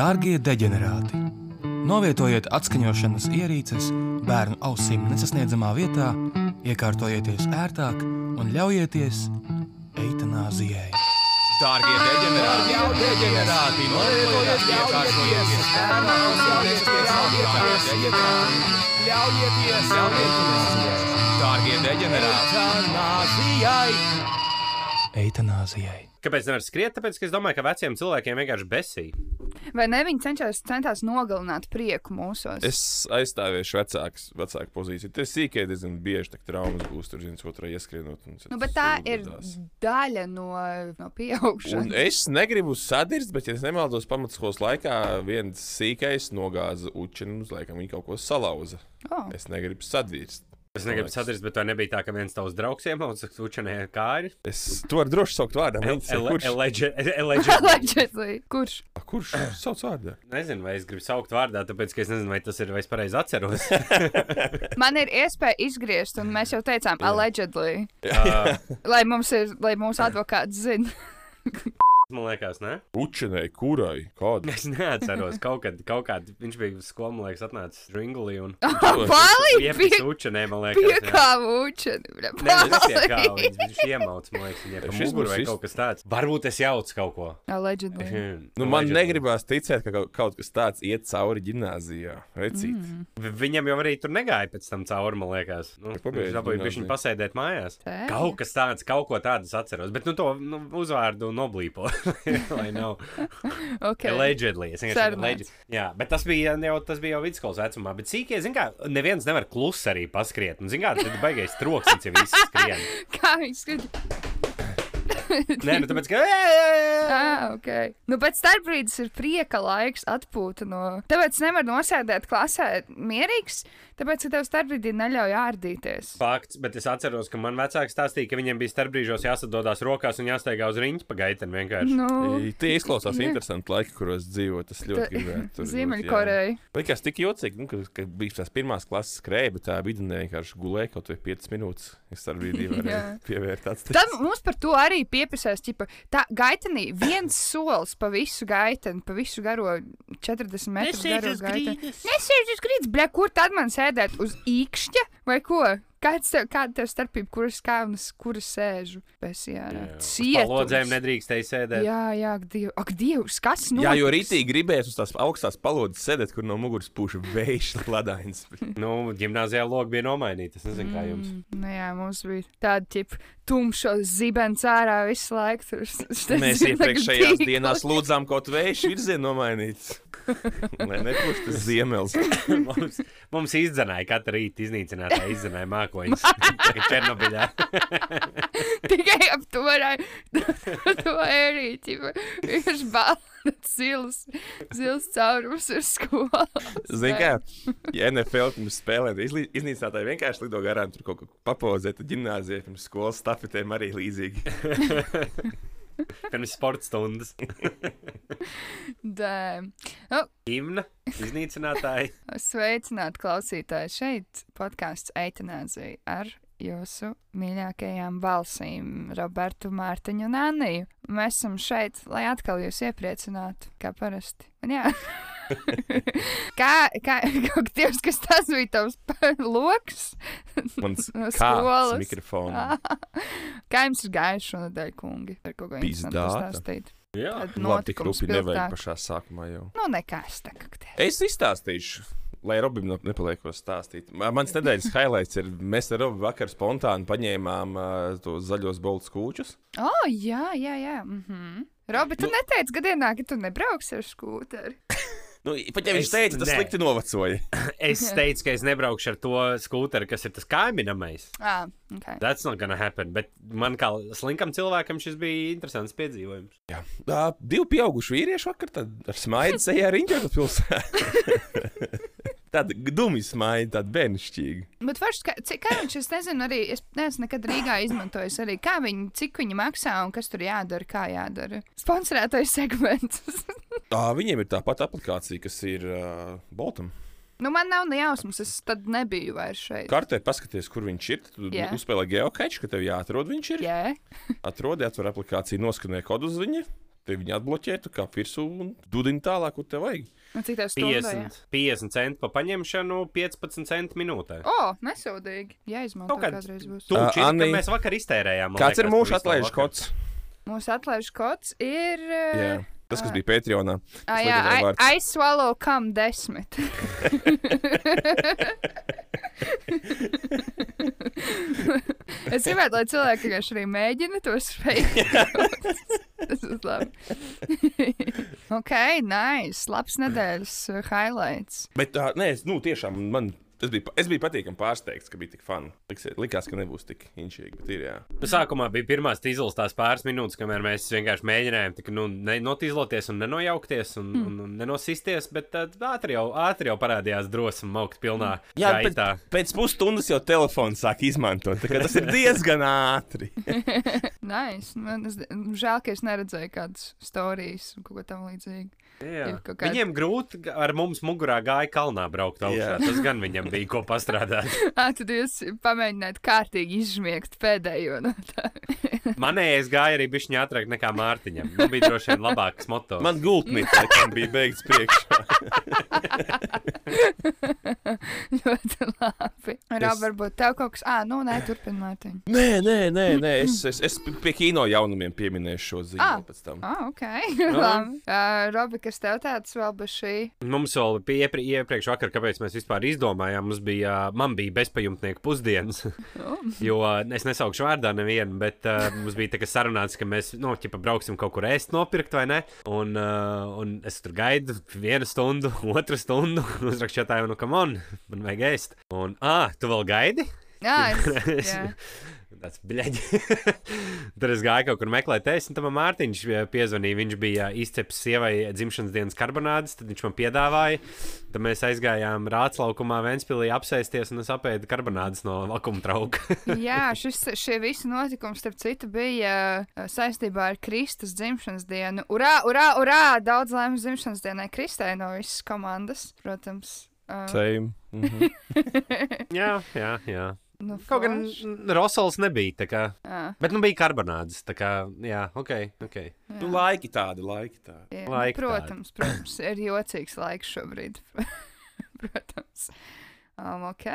Dārgie deģenerāti! Novietojiet atskaņošanas ierīces bērnu ausīm nesasniedzamā vietā, iekārtojieties ērtāk un ļaujieties eitanāzijai. Dārgie deģenerāti! Dārgie deģenerāti! Novietojiet iekārtojieties bērnu ausīm nesasniedzamā vietā, ļaujieties eitanāzijai! Dārgie deģenerāti! Eitanāzijai! Eitanāzijai! Kāpēc nevar skriet? Tāpēc, ka es domāju, ka veciem cilvēkiem vienkārši besīja. Vai ne viņi cenšas, centās nogalināt prieku mūsos? Es aizstāvēšu vecāku, vecāku pozīciju. Tas sīkais diezgan bieži traumas būs, tur viens otrā ieskrienot. un Nu, bet tā ir gadās. daļa no, no pieaugšanas. Un es negribu sadirst, bet, ja es nemaldos, pamatskolas laikā viens sīkais nogāza učenu, uz laikam viņa kaut ko salauza. Oh. Es negribu sadirst. Es negribu sadarīt, bet tā nebija tā, ka viens tavs draugs iemauca učenē kāju. Es to varu droši saukt vārdā. man interesē, Kurš? Allegedly. Allegedly. Kurš? Kurš sauc vārdā? Nezinu, vai es gribu saukt vārdā, tāpēc, ka es nezinu, vai tas ir, vai es pareizi atceros. Man ir iespēja izgriezt, un mēs jau teicām, allegedly. uh, Lai mums ir, lai mūsu advokāts zina. man liekas, ne? Učenai, kurai? Kāda? Es neatceros, kaut kad, kaut kad viņš bija uz skolu, man liekas, atnācis Ringulī un Palīgi! iepis učenē, man liekas. jā. Piekāvu učeni. Nē, tas ir kā viņš, viņš iemauc, man liekas, viņai pa muguru vai kaut kas tāds. Varbūt es jaucu kaut ko. Allegedly. Nu, man negribās ticēt, ka kaut- kas tāds iet cauri gimnājā. Recīt. Mm. Vi- Viņam jau arī tur negāja pēc tam cauri, man liekas. Nu, viņš dabūja viņa pasēdēt mājās. Tē. Kaut kas tāds, kaut ko tādu es atceros. Bet nu, to nu, uzvārdu noblīpo. Lai nav Okay. allegedly. Es vienkārši Sarunāts. alleged- Jā, bet tas bija jau, tas bija jau vidusskolas vecumā. Bet sīkie, zin kā, neviens nevar klusi arī paskriet. Un, zin kā, tad baigais troksnis, ja visi skrien. Kā viņš skribi? Nē, nu tāpēc, ka... Ah, ok. Nu, bet starpbrīdis ir prieka laiks, atpūta no. Tāpēc nevar nosēdēt klasē mierīgs, tāpēc, ka tev starpbrīdī neļauj ārdīties. Fakts, bet es atceros, ka man vecāki stāstīja, ka viņiem bija starpbrīžos jāsadodās rokās un jāsteigā uz riņķa pa gaiteni vienkārši. Nu, Tie izklausās interesanti laiki, kuros dzīvo. Tas ļoti gribētu. Ziemeļkoreja. Likās tik jocīgi, nu, ka, ka bija tās pirmās klases skrēja, bet tā vidē vienkārši gulēja kaut vai 5 minūtes. Es ar brīdi Jā. varēju pievērt acis. Tad mums par to arī piepisēs, ķipa, tā gaitenī viens solis pa visu gaiteni, pa visu garo 40 metrus garo gaiteni. Nesēž uz grīdas, bļa, kur tad man sēdēt uz īkšķa vai ko? Kāds tev, kāda tev starpība, kuras kāvnas, kuras sēžu? Palodzēm nedrīkstēja sēdēt. Jā, jā, ak, diev, ak, dievs, kas nu? Jā, jo rītīgi gribēs uz tās augstās palodzes sēdēt, kur no muguras pūš vējš ladains. Nu, gimnāzijā logi bija nomainīti. Es nezinu, kā jums. Mm, nu jā, mums bija tāda tipa tumša zibens ārā visu laiku. Tur, Mēs iepriekšējās dienās lūdzām kaut vējš virzienu nomainīt. Lai nepūš tas ziemels. mums, mums izdzenāja katru rītu iznīcinātā izdzenāja mākoņus. Černobiļā. tikai ap to varēja. To arī tipa vienkārši balts zils, zils caurums ir skolā. Zini, kā ja NFL pirms spēlēm iznīcinātāji vienkārši lido garām, tur kaut ko papozēt, tad gimnājā pirms skolas stafetēm arī līdzīgi. Pirms sporta stundas. Dēm. Nu, Imna, iznīcinātāji. Sveicināti klausītāji šeit, podkāsts Eitanāzija ar jūsu mīļākajām balsīm, Robertu, Mārtiņu un Anniju. Mēs esam šeit, lai atkal jūs iepriecinātu, kā parasti. Un jā. kā, kā, kaut Dievs, kas tas bija tavs loks? Mans skolas. mikrofons. kā jums ir gājuši šonadēļ, kungi? Ar ko interesantu Pizdāta. pastāstīt. Jā. Tad Labi, tik rupi nevajag pašā sākumā jau. Nu, nekas tā kā. Es izstāstīšu. Lai Robim nepaliek ko stāstīt. Ma- Mans nedēļas highlights ir, mēs ar Robu vakar spontāni paņēmām uh, tos zaļos bolts kūčus. O, oh, jā, jā, jā. Mm -hmm. Robi, tu Nu- neteici gadienā, ka tu nebrauksi ar skūteri. Nu, pat ja viņš Es- teica, tas nē. slikti novecoja. Es teicu, ka es nebraukšu ar to skūteri, kas ir tas kaimiņamais. Ah, okay. That's not gonna happen. Bet man kā slinkam cilvēkam šis bija interesants piedzīvojums. Tā, divi pieauguši vīrieši vakar tad ar smaidu sejā riņķot pilsētā. Tāda dumi smaida, tāda bērnišķīga. Bet forši, kā, cik, kā viņš, es nezinu, arī es neesmu nekad Rīgā izmantojis arī, kā viņi, cik viņi maksā un kas tur jādara, kā jādara. Sponsorētais segments. Tā, viņiem ir tā pati aplikācija, kas ir uh, Boltam. nu, man nav ne jausmas, es tad nebiju vairs šeit. Kartē paskaties, kur viņš ir. Tad yeah. uzspēlē geokaču, ka tev jāatrod viņš ir. Jā, Atrodi, atver aplikāciju, noskanē kodu uz viņu. Te viņi atbloķē, tu kā virsū un dudini tālāk, kur tev vajag. Un cik tev stundā? 50, 50 centi par paņemšanu, 15 centi minūtē. O, oh, nesūdīgi. Jā, izmanto Kaut kāds kādreiz būs. Tūlīt, Ā, Anni, mēs vakar iztērējām. Kāds ir liekas, mūsu visu to atlaižu kods? Mūsu atlaižu kods ir. Uh, Tas, kas bija Patreonā. Ah, Tas jā, swallow kam desmit. es gribētu, lai cilvēki vienkārši arī mēģina to spēlēt. Tas būs labi. Ok, nice. Labs nedēļas uh, highlights. Bet tā, nē, es, nu, tiešām man. Es biju, es biju patīkami pārsteigts, ka bija tik fani. Likās, ka nebūs tik inšīgi, bet ir jā. Nu, Sākumā bija pirmās tīzlas tās pāris minūtes, kamēr mēs vienkārši mēģinājām tā, nu, nenotīzloties un nenojaukties un, Hmm. un, un nenosisties, bet tad ātri jau, ātri jau parādījās drosme maukt pilnā Jā, gaitā. bet pēc pusstundas jau telefons sāk izmantot. tā kā Tas ir diezgan ātri. Nice. Man es, žēl, ka es neredzēju kādas stāstus un kaut ko tam līdzīgu. Jā. kāda- Viņiem grūti ar mums mugurā gāja kalnā braukt augšā. Jā. Tas gan viņam bija ko pastrādāt. Ah, tad jūs pamēģināt kārtīgi izžmiegt pēdējo no tā. Manējais gāja arī bišķiņā ātrāk nekā Mārtiņam. Man bija droši vien labāks moto. Man gultnīca laikam bija beigts priekšā. Ļoti labi. Rā, varbūt tev kaut kas. Ah, nu, nē, turpini, Mārtiņ. Nē, nē, nē, nē. Es, es, es pie kino jaunumiem pieminēšu šo ziņu Ah. ah. pēc tam. Ah, ok. labi. Uh, Robi, kas tev tāds vēl bez šī? Mums vēl bija iepri, iepriekš vakar, kāpēc mēs vispār izdomājām. Mums bija, man bija bezpajumtnieku pusdienas. Oh. jo es nesaukšu vārdā nevienu, bet uh, mums bija tā, sarunāts, ka mēs, nu, ķipa, brauksim kaut kur ēst, nopirkt vai ne. Un, uh, un es tur gaidu vienu stundu, otru stundu. Uzrakšķētāju, nu, kam on, man vajag ēst. Un, ah, tu vēl gaidi? Jā, es, jā. Tas bļaigi. Tad es gāju kaut kur meklēt, es, un tam Mārtiņš eh, piezvanīja. Viņš bija izceps sievai dzimšanas dienas karbonādes, tad viņš man piedāvāja. Tad mēs aizgājām Rāclaukumā, Ventspīlī apsēsties, un es apēdu karbonādes no vakuma trauka. Jā, šis, šie visi notikumi, starp citu, bija uh, saistībā ar Kristus dzimšanas dienu. Urā, urā, urā! Daudz laimes dzimšanas dienai Kristē no visas komandas, protams. Uh, Same. Mhm. jā, jā, jā. Nu, Kaut gan Rosals nebija, tā kā. Jā, Bet nu bija karbonādes, tā kā, jā, ok, ok. jā. Nu, laiki tādi, laiki tādi. Jā, Laika protams, protams, ir jocīgs laiks šobrīd. protams. Um, ok.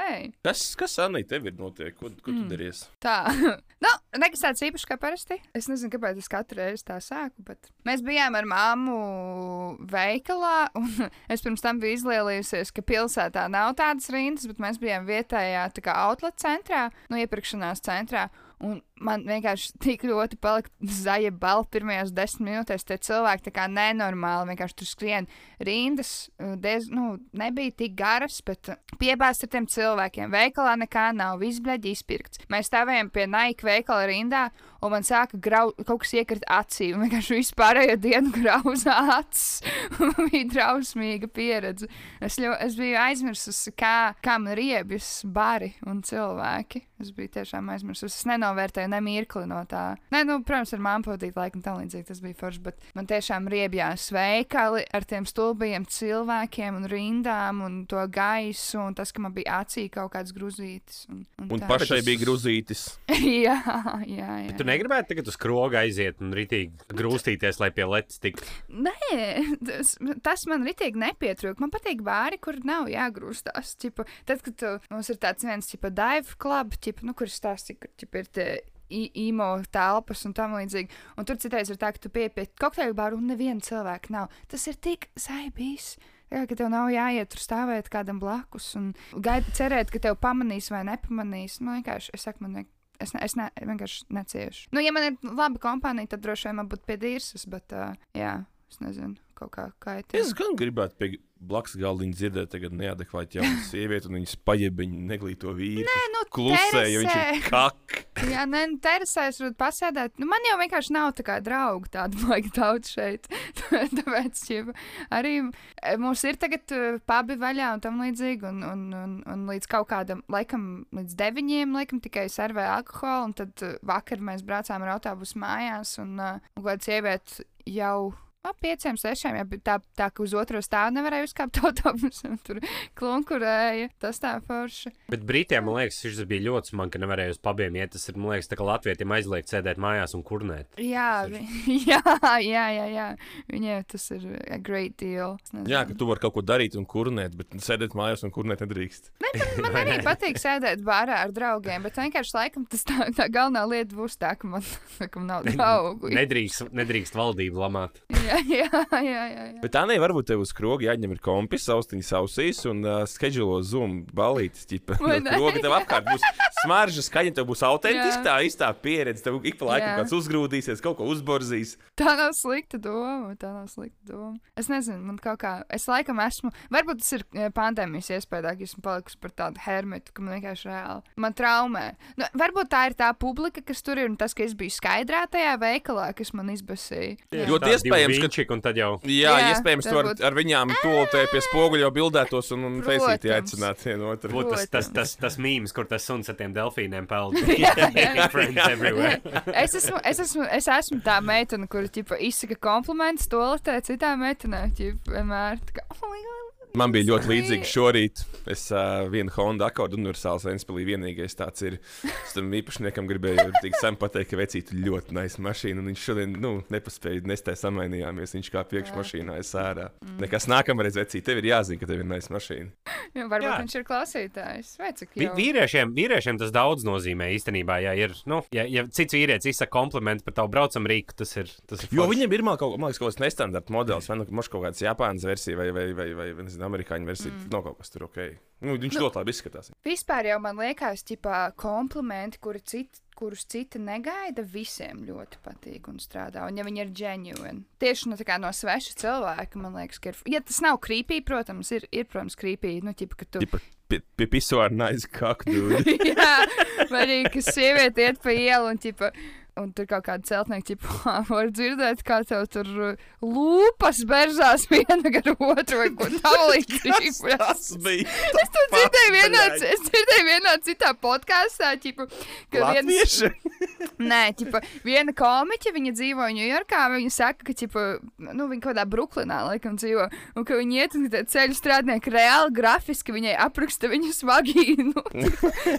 Kas, kas Anī, tev ir notiek? Ko, ko tu Mm. daries? Tā, nu, nekas tāds īpašs kā parasti. Es nezinu, kāpēc es katru reizi tā sāku, bet mēs bijām ar māmu veikalā, un es pirms tam biju izlielījusies, ka pilsētā nav tādas rindas, bet mēs bijām vietējā tā kā outlet centrā, nu, iepirkšanās centrā. Un man vienkārši tik ļoti palika zaļa balva pirmajās desmit minūtēs. Tie cilvēki tā kā nenormāli vienkārši tur skrien rindas. uh, Diez, nu, nebija tik garas, bet uh, piebāzts ar tiem cilvēkiem. Veikalā nekā nav, viss bleģi izpirkts. Mēs stāvējām pie Nike veikala rindā, un man sāka grau, kaut kas iekrist acī. Un vienkārši vispārējo dienu grauza acis. Bija drausmīga pieredze. Es, ļo, es biju aizmirsusi, kā, kā man riebjas bari un cilvēki. Es biju tiešām aizmirsusi. Es nenovērtēju ne mirkli no tā. Nē, nu, protams, ar māmu pavadīt laiku un tam līdzīgi tas bija forši, bet man tiešām riebjās veikali ar tiem stulbiem cilvēkiem un rindām un to gaisu un tas, ka man bija acī kaut kāds gruzītis. Un, un, Un tā. pašai bija grūzītis. jā, jā, jā. Tu negribētu tagad uz skroga aiziet un ritīgi grūstīties, lai pie letes tiktu. Nē, tas, tas man ritīgi nepietrūka. Man patīk bāri, kur nav jāgrūstās. Ķipa, tad, kad tu, mums ir tāds viens tipa dive club, ķipa, nu, kur stāsti, kur ķipa, ir tie imo telpas un tam līdzīgi. Un tur citreiz ir tā, ka tu pie pie kokteļu bāru un neviena cilvēka nav. Tas ir tik saibīs. Jā, ka tev nav jāiet tur stāvēt kādam blakus un gaidīt, cerēt, ka tev pamanīs vai nepamanīs. Nu, vienkārši, es saku, man vienkārši. Es, ne, es ne, vienkārši neciešu. Nu, ja man ir laba kompānija, tad droši vien man būtu pie dīrsas, bet, uh, jā, es nezinu, kaut kā kaitīgi. Es gan gribētu pie blakus galdiņa dzirdēt, tagad neadekvāti jaunu sievieti, un viņas pajeb viņu neglīto vīru. Nē, nu, Klusē, jo viņš ir kak. Jā, nē, nu, terasēs varbūt pasēdēt. Nu, man jau vienkārši nav tā kā draugu tādu vajag daudz šeit. Tāpēc ķipa, arī mums ir tagad uh, pabi vaļā un tam līdzīgi. Un, un, un, un līdz kaut kādam, laikam, līdz deviņiem, laikam, tikai servē alkoholu. Un tad uh, vakar mēs braucām ar autobusu mājās un, uh, un kāda sieviete jau ap pieciem, sešiem, ja tā, tā ka uz otro stāvu nevarēja uzkāpt autobusam, tur klunkurēja, tas tā forši. Bet Britiem, man liekas, šis bija ļoti smagi, ka nevarēja uz pabiem iet. Tas ir, man liekas, tā kā Latvijiem aizliegt sēdēt mājās un kurnēt. Jā, vi, jā, jā, jā, jā. Viņiem tas ir a great deal. Jā, ka tu vari kaut ko darīt un kurnēt, bet sēdēt mājās un kurnēt nedrīkst. Man arī patīk sēdēt bārā ar draugiem, bet vienkārši laikam tas tā, tā galvenā lieta būs tā, ka man, ka man nav draugu. Nedrīkst, nedrīkst valdību lamāt. Jā, jā, jā, jā, jā. Bet tā nevar būt tev uz skroga jāņem ir kompis, austiņas ausīs un uh, skedžulo zum balītis. Ķipa, no skroga tev apkārt būs smarža, skaņa, tev būs autentiska, tā īstā pieredze. Tev ik pa laikam kāds uzgrūdīsies, kaut ko uzborzīs. Tā nav slikta doma. Tā nav slikta doma. Es nezinu, man kaut kā. Es laikam esmu. Varbūt tas ir pandēmijas iespējā, ka esmu palikusi par tādu hermetu, ka man vienkārši reāli. Man traumē. Nu, varbūt tā ir tā publika, kas tur ir, un tas, ka es biju skaidrā tajā veikalā, kas man izbasīja. Ļoti iespējams, ka- ka. Un tad jau. Jā, Jā, iespējams, tu ar, ar viņām tolotē pie spoguļa jau bildētos un, un Protams. feisīti aicināt vienu otru. Būtu tas, tas, tas, tas mīmīms, kur tas suns ar tiem delfīniem peld. Es esmu, es, esmu, es esmu tā meitene, kur ķipa, izsaka komplimentus toaletē citām meitenēm. Vienmēr tā kā, oh, my God. Man bija ļoti Sweet. līdzīgi šorīt. Es uh, vienu Honda akordu universāls Ventspīlī vienīgais tāds ir. Es tam īpašniekam gribēju tik sen pateikt, ka vecīti ļoti nice mašīna. Un viņš šodien, nu, nepaspēja nestē samainījāmies. Viņš kā priekšmašīnā ir sērā. Mm. Nekas nākamreiz vecīt, tev ir jāzina, ka tev ir nice mašīna. Jā, varbūt Jā. Viņš ir klausītājs. Vi-? Vīriešiem, vīriešiem tas daudz nozīmē īstenībā. Ja, ir, nu, ja, ja cits vīrietis izsaka komplimentu par tavu braucam rīku, tas ir. Tas ir Jo forši. viņam ir man kaut, man liekas, kaut kāds nestandarta modelis, vai nu moš kaut kāds Japānas versija, vai, vai, vai, vai, vai nezinu, amerikāņu versija. Mm. Nav kaut kas tur ok. Nu, viņš ļoti labi izskatās. Vispār jau man liekas, ka komplimenti, kuri citi, kurus citi negaida, visiem ļoti patīk un strādā. Un ja viņi ir genuine, tieši nu, tā kā no sveša cilvēka, man liekas, ka ir. Ja tas nav krīpīgi, protams, ir, ir protams, krīpīgi. Nu, ķipa, ka tu... Tipa, pie, pie pisoāra nice kaktu. Jā, arī, ka sieviete iet pa ielu un, ķipa, un tur kaut kāda celtnieka, ķipa, var dzirdēt, kā tev tur uh, lūpas berzās viena gar otru vai ko tamlīdzīgu. Tas bija. Es to dzirdēju vienā, es dzirdēju vienā citā podkāstā, ķipa, ka viens, nē, ķipa, viena komiķa, viņa dzīvo Ņujorkā, viņa saka, ka, ķipa, nu, viņa kaut kādā Bruklinā, laikam, dzīvo, un ka viņa iet un ka ceļu strādnieki reāli grafiski viņai apraksta viņu svagīnu.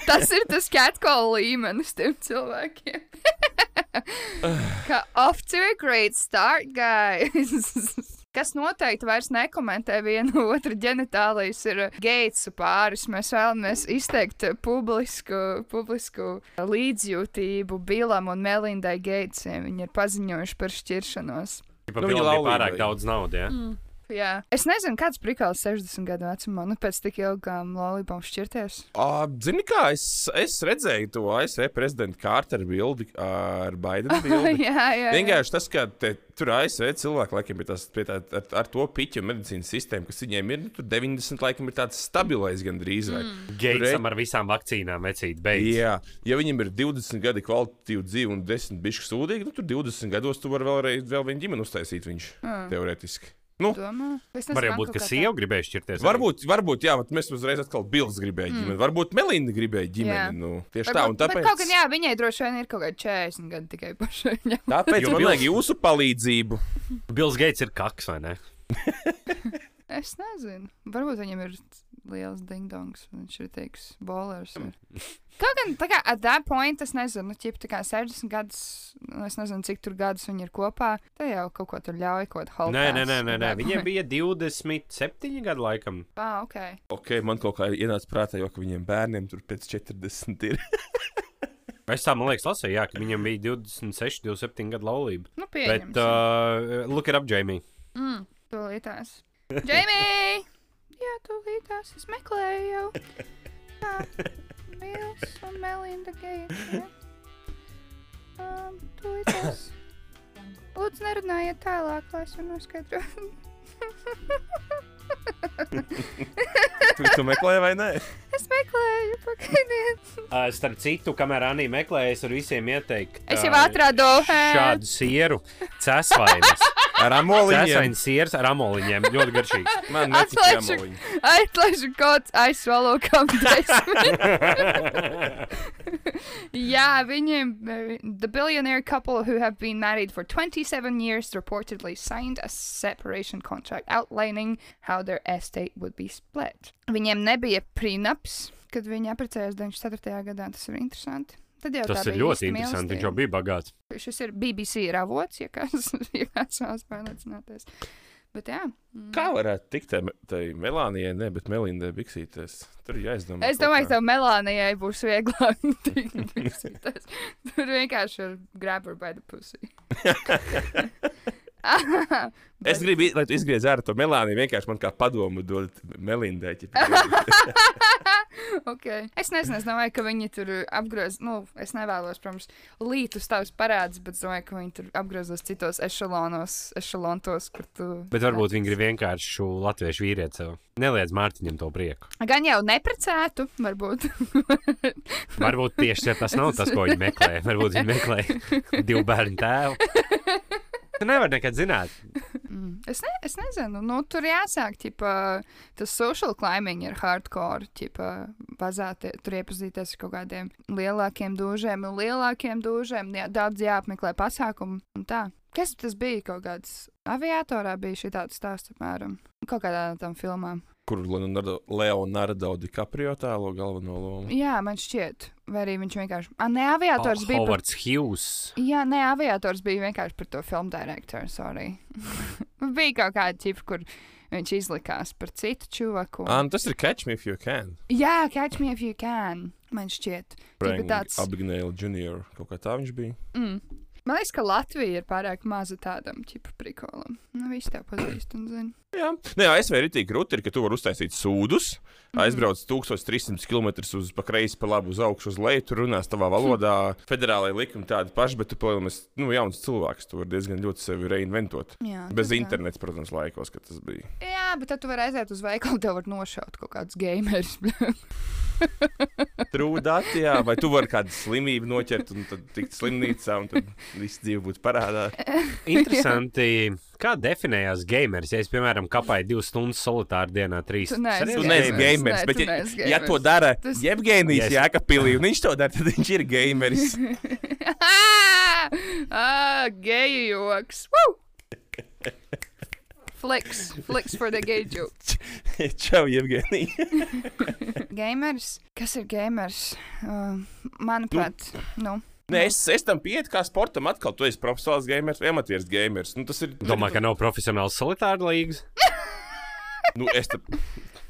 tas ir tas catcall līmenis tiem cilvēkiem. Off to a great start, guys! Kas noteikti vairs nekomentē vienu otru ģenitālijas, ir Geitsu pāris. Mēs vēlamies izteikt publisku, publisku līdzjūtību Bilam un Melindai Geitsiem. Viņi ir paziņojuši par šķiršanos. Nu, viņa Bilam bija laulība pārāk ir. daudz naudas. Ja? Mm. Jā. Es nezinu, kāds prikals 60 gadu vecumā, nu pēc tik ilgām laulībām šķirties. Uh, Zini, kā es, es redzēju to ASV prezidenta Kārteru bildi ar Baidenu bildi. jā, jā. jā. Vienkārši tas, ka te, tur ASV cilvēki laikam ir tas, tā, ar, ar to piķu medicīnas sistēmu, kas viņiem ir, nu, tur 90 laikam ir tāds stabilais gandrīz. vai. Mm. Geitsam ar visām vakcīnām vecīt beidz. Jā, ja viņam ir 20 gadi kvalitatīva dzīve un 10 bišķi sūdīgi, nu, tur 20 gados tu vari vēlreiz vēl vienu ģimeni uztaisīt viņš Mm. teorētiski. Nu, Domā? Es nezinu, Var jau man būt, ka sieva gribēja šķirties. varbūt, varbūt, jā, bet mēs uzreiz atkal bildes gribējām ģimeni. Mm. Varbūt Melinda gribēja ģimeni. Nu, tieši tā, un Varbūt- tāpēc. Bet kaut gan, jā, viņai droši vien ir kaut kādi 40 gadi tikai pašai. Jā. Tāpēc Jo man Bils- vajag jūsu palīdzību. Bills Gates ir kaks, vai ne? Es nezinu. Varbūt viņam ir liels dingdongs. Viņš ir teiks, bolers. ir. Kaut gan, tā kā, at that point, es nezinu, nu, ķip, tā kā 60 gadus, nu, es nezinu, cik tur gadus viņi ir kopā. Te jau kaut ko tur ļauj, ko tur Nē, nē, nē, nē, nē. Viņiem bija 27 gadi laikam. Ah, ok. Ok, man kaut kā ienāca prātā, jo ka viņiem bērniem tur pēc 40 ir. Es tā, liekas, lasīju, jā, ka viņam bija 26, 27 gadu laulība. Nu, Bet, pieņemsim. uh, look it up, Jamie. Mm, tūlītās. Jamie! Jā, tūlītās. Es meklēju jau. Tā. Mils un Melinda Gates. ja. Um, tūlītās. Lūdzu, nerunājiet tālāk, lai es varu noskaidrot. Tu, tu meklē vai nē? es meklēju, pagaidiet. Uh, starp citu, kamēr Anī meklēja, es varu visiem ieteikt. Es jau atradu. Šādu sieru cēsvainas. Ar amoliņiem. Cēsains siers ar amoliņiem. Ļoti garšīgs. Man Atlaižu- amoliņi. Atlaižu kods, aizsvalo kam desmit. Jā, viņiem, eh, the billionaire couple who have been married for 27 years reportedly signed a separation contract outlining how their estate would be split. Viņiem nebija prenups, kad viņi apprecējās 94. gadā. Tas ir interesanti. Tad jau Tas ir ļoti interesanti. Viņš jau bija bagāts. Šis ir BBC ir avots, ja kāds, vēlas pārliecināties. Bet jā. mm. Kā varētu tikt tai, Melānijai, ne, bet Melindai Biksītēs? Tur jāizdomā. Es domāju, ka tev Melānijai būs vieglāk. tikt virsītēs. Tur vienkārši ir grab her by the pussy. Es gribu, lai tu izgriez ārā to Melāniju. Vienkārši man kā padomu dod Melindai. okay. Es nezinu, es domāju, ka viņi tur apgriezīs. Nu, es nevēlos, protams, līt uz tavas parādus, bet es domāju, ka viņi tur apgriezīs citos ešalonos, ešalontos, kur tu. Bet varbūt viņi grib vienkārši šo latviešu vīrieti sev. Neliedz Mārtiņam to prieku. Gan jau neprecētu, varbūt. Varbūt tieši tas nav tas, ko viņi meklē. Varbūt viņi meklē divu bērnu tēvu. Tu nevari nekad zināt. Mm. Es, ne, es nezinu, nu, tur jāsāk, ķipa, tas social climbing ir hardcore, ķipa, bazētie, tur iepazīties ar kaut kādiem lielākiem dūžiem un lielākiem dūžiem, jā, daudz jāapmeklē pasākumu un tā. Kas tas bija? Kaut kāds aviatorā bija šī tāds stāsts, apmēram, kaut kādā no tām filmām. Kur Leonardo, Leonardo DiCaprio tēlo galveno lomu? Jā, man šķiet, vai arī viņš vienkārši, ah, ne aviators Oh, bija. Par... Hovards Hughes. Jā, nē, aviators bija vienkārši par to filmu direktoru. Sorry. bija kaut kāda čipa, kur viņš izlikās par citu čuvaku. Nu tas ir Catch Me If You Can. Jā, catch me if you can. Man šķiet, Frank tāds- Abigail Jr. Kaut kā tā viņš bija. mm. man liekas, ka Latvija ir pārāk maza tādam čipa prikolam. Nu, visi tev pazīst un zina. Jā, Nē, jā es vēru tik grūti, ka tu vari uztaisīt sūdus. Aizbrauc 1300 km uz pa kreisi, pa labi uz augšu, uz leju. Tur runās tavā valodā. Federālajā likuma tāda paša, bet tu palielinās, nu, jauns cilvēks. Tu vari diezgan ļoti sevi reinventot. Jā, Bez interneta, protams, laikos, kad tas bija. Jā, bet tad tu vari aiziet uz veikalu, tev var nošaut kaut kādus gamerus. Trūdāti, jā, vai tu vari kādu slimību noķert un tad tikt slimnīcā un tad viss dzīve būtu parādā. Interesanti, kā definējās gameris. Ja es, piemēram, kapāju divas stundas solitāri dienā, trīs. Arī Tu ir neesi gamers. gameris, bet, ja, neesi ja to gamers. dara Tas- Jevgenijs Yes. Jēkabīlī, un viņš to dara, tad viņš ir gameris. ah, geju joks! Woo! Fliks, fliks for the gay joke. Čau, Jevgenij. Gamers? Kas ir gamers? Uh, manuprāt, nu. Nē, es, es tam pieeju kā sportam. Atkal, tu esi profesionāls gameris vai amatieris gameris. Nu, tas ir. Domāju, ka nav profesionāls solitāra līgas. Nu, es tam.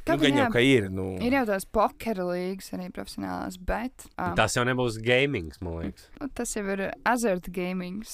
Nu, gan jau jā? kā ir. Nu. Ir jau tās pokera līnijas, arī profesionālās, bet um, Tas jau nebūs gaming, man liekas. nu, tas jau ir azart gaming.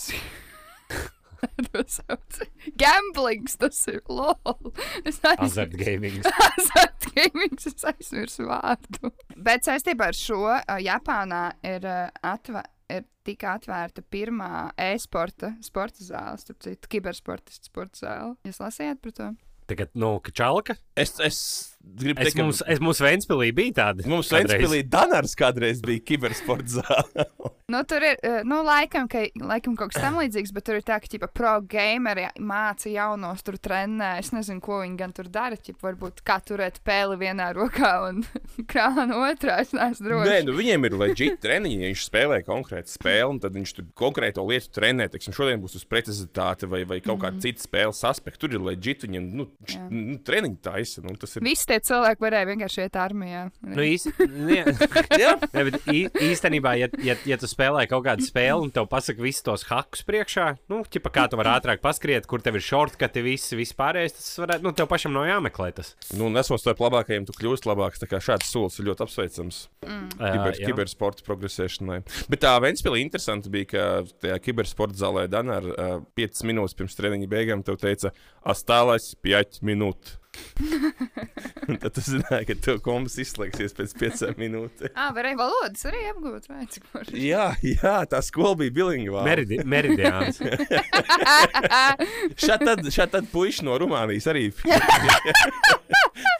Gamblings, tas ir lol. Es Azart gaming. Azart gaming, es aizmirsu vārdu. Bet saistībā ar šo uh, Japānā ir, uh, atvē, ir tika atvērta pirmā e-sporta sporta zāle, starp citu, kibersportistu sporta zāle. Jūs lasījāt par to? Tagad, nu, kačalka. Es, es gribu Es teikt, ka mums, es mums Ventspilī bija tāda. Mums kādreiz. Ventspīlī Danārs kādreiz bija kibersporta zāle. Nu, tur ir, uh, nu, laikam, ka, laikam kaut kas tam līdzīgs, bet tur ir tā, ka, ķipa, pro gameri māca jaunos, tur trenē. Es nezinu, ko viņi gan tur dara. Ķipa, varbūt kā turēt pēli vienā rokā un krānu otrā. Es neesmu drošs. Nē, nu viņiem ir leģitīvi treniņi. Ja viņš spēlē konkrētu spēli, un tad viņš tur konkrēto lietu trenē. Teiksim, šodien būs uz precizitāti vai, vai kaut kāda cita spēles aspekta. Tur ir leģitīvi viņiem nu, nu, treniņi taisa. Nu, tas ir. Visi tie cilvēki varēja vienkārši iet armijā. Nu, īsti, ne, Jā. ne, bet īstenībā, ja, ja, ja tu spēlē kaut kādu spēli un tev pasaka visus tos hakus priekšā, nu, ķipa, kā tu vari ātrāk paskriet, kur tev ir shortcuti, viss, viss pārējais, tas varētu, nu, tev pašam nav jāmeklē tas. Nu, un esot starp labākajiem, tu kļūsi labāks. Tā kā šāds solis ir ļoti apsveicams kiber, jā. kibersporta progresēšanai. Bet tā Ventspīlī interesanti bija, ka tajā kibersporta zālē Danāra uh, 5 minūtes pirms treniņa beigām te teica, astālais 5 minūtes. Tad tu zināji, ka tev kombas izslēgsies pēc 5 minūtēm. Ah, varēja valodas arī apgūt. Vai, cik forši. Jā, jā, tā skola bija bilingvāla. Meridi, meridiāns. Šādi tad, šā tad puiši no Rumānijas arī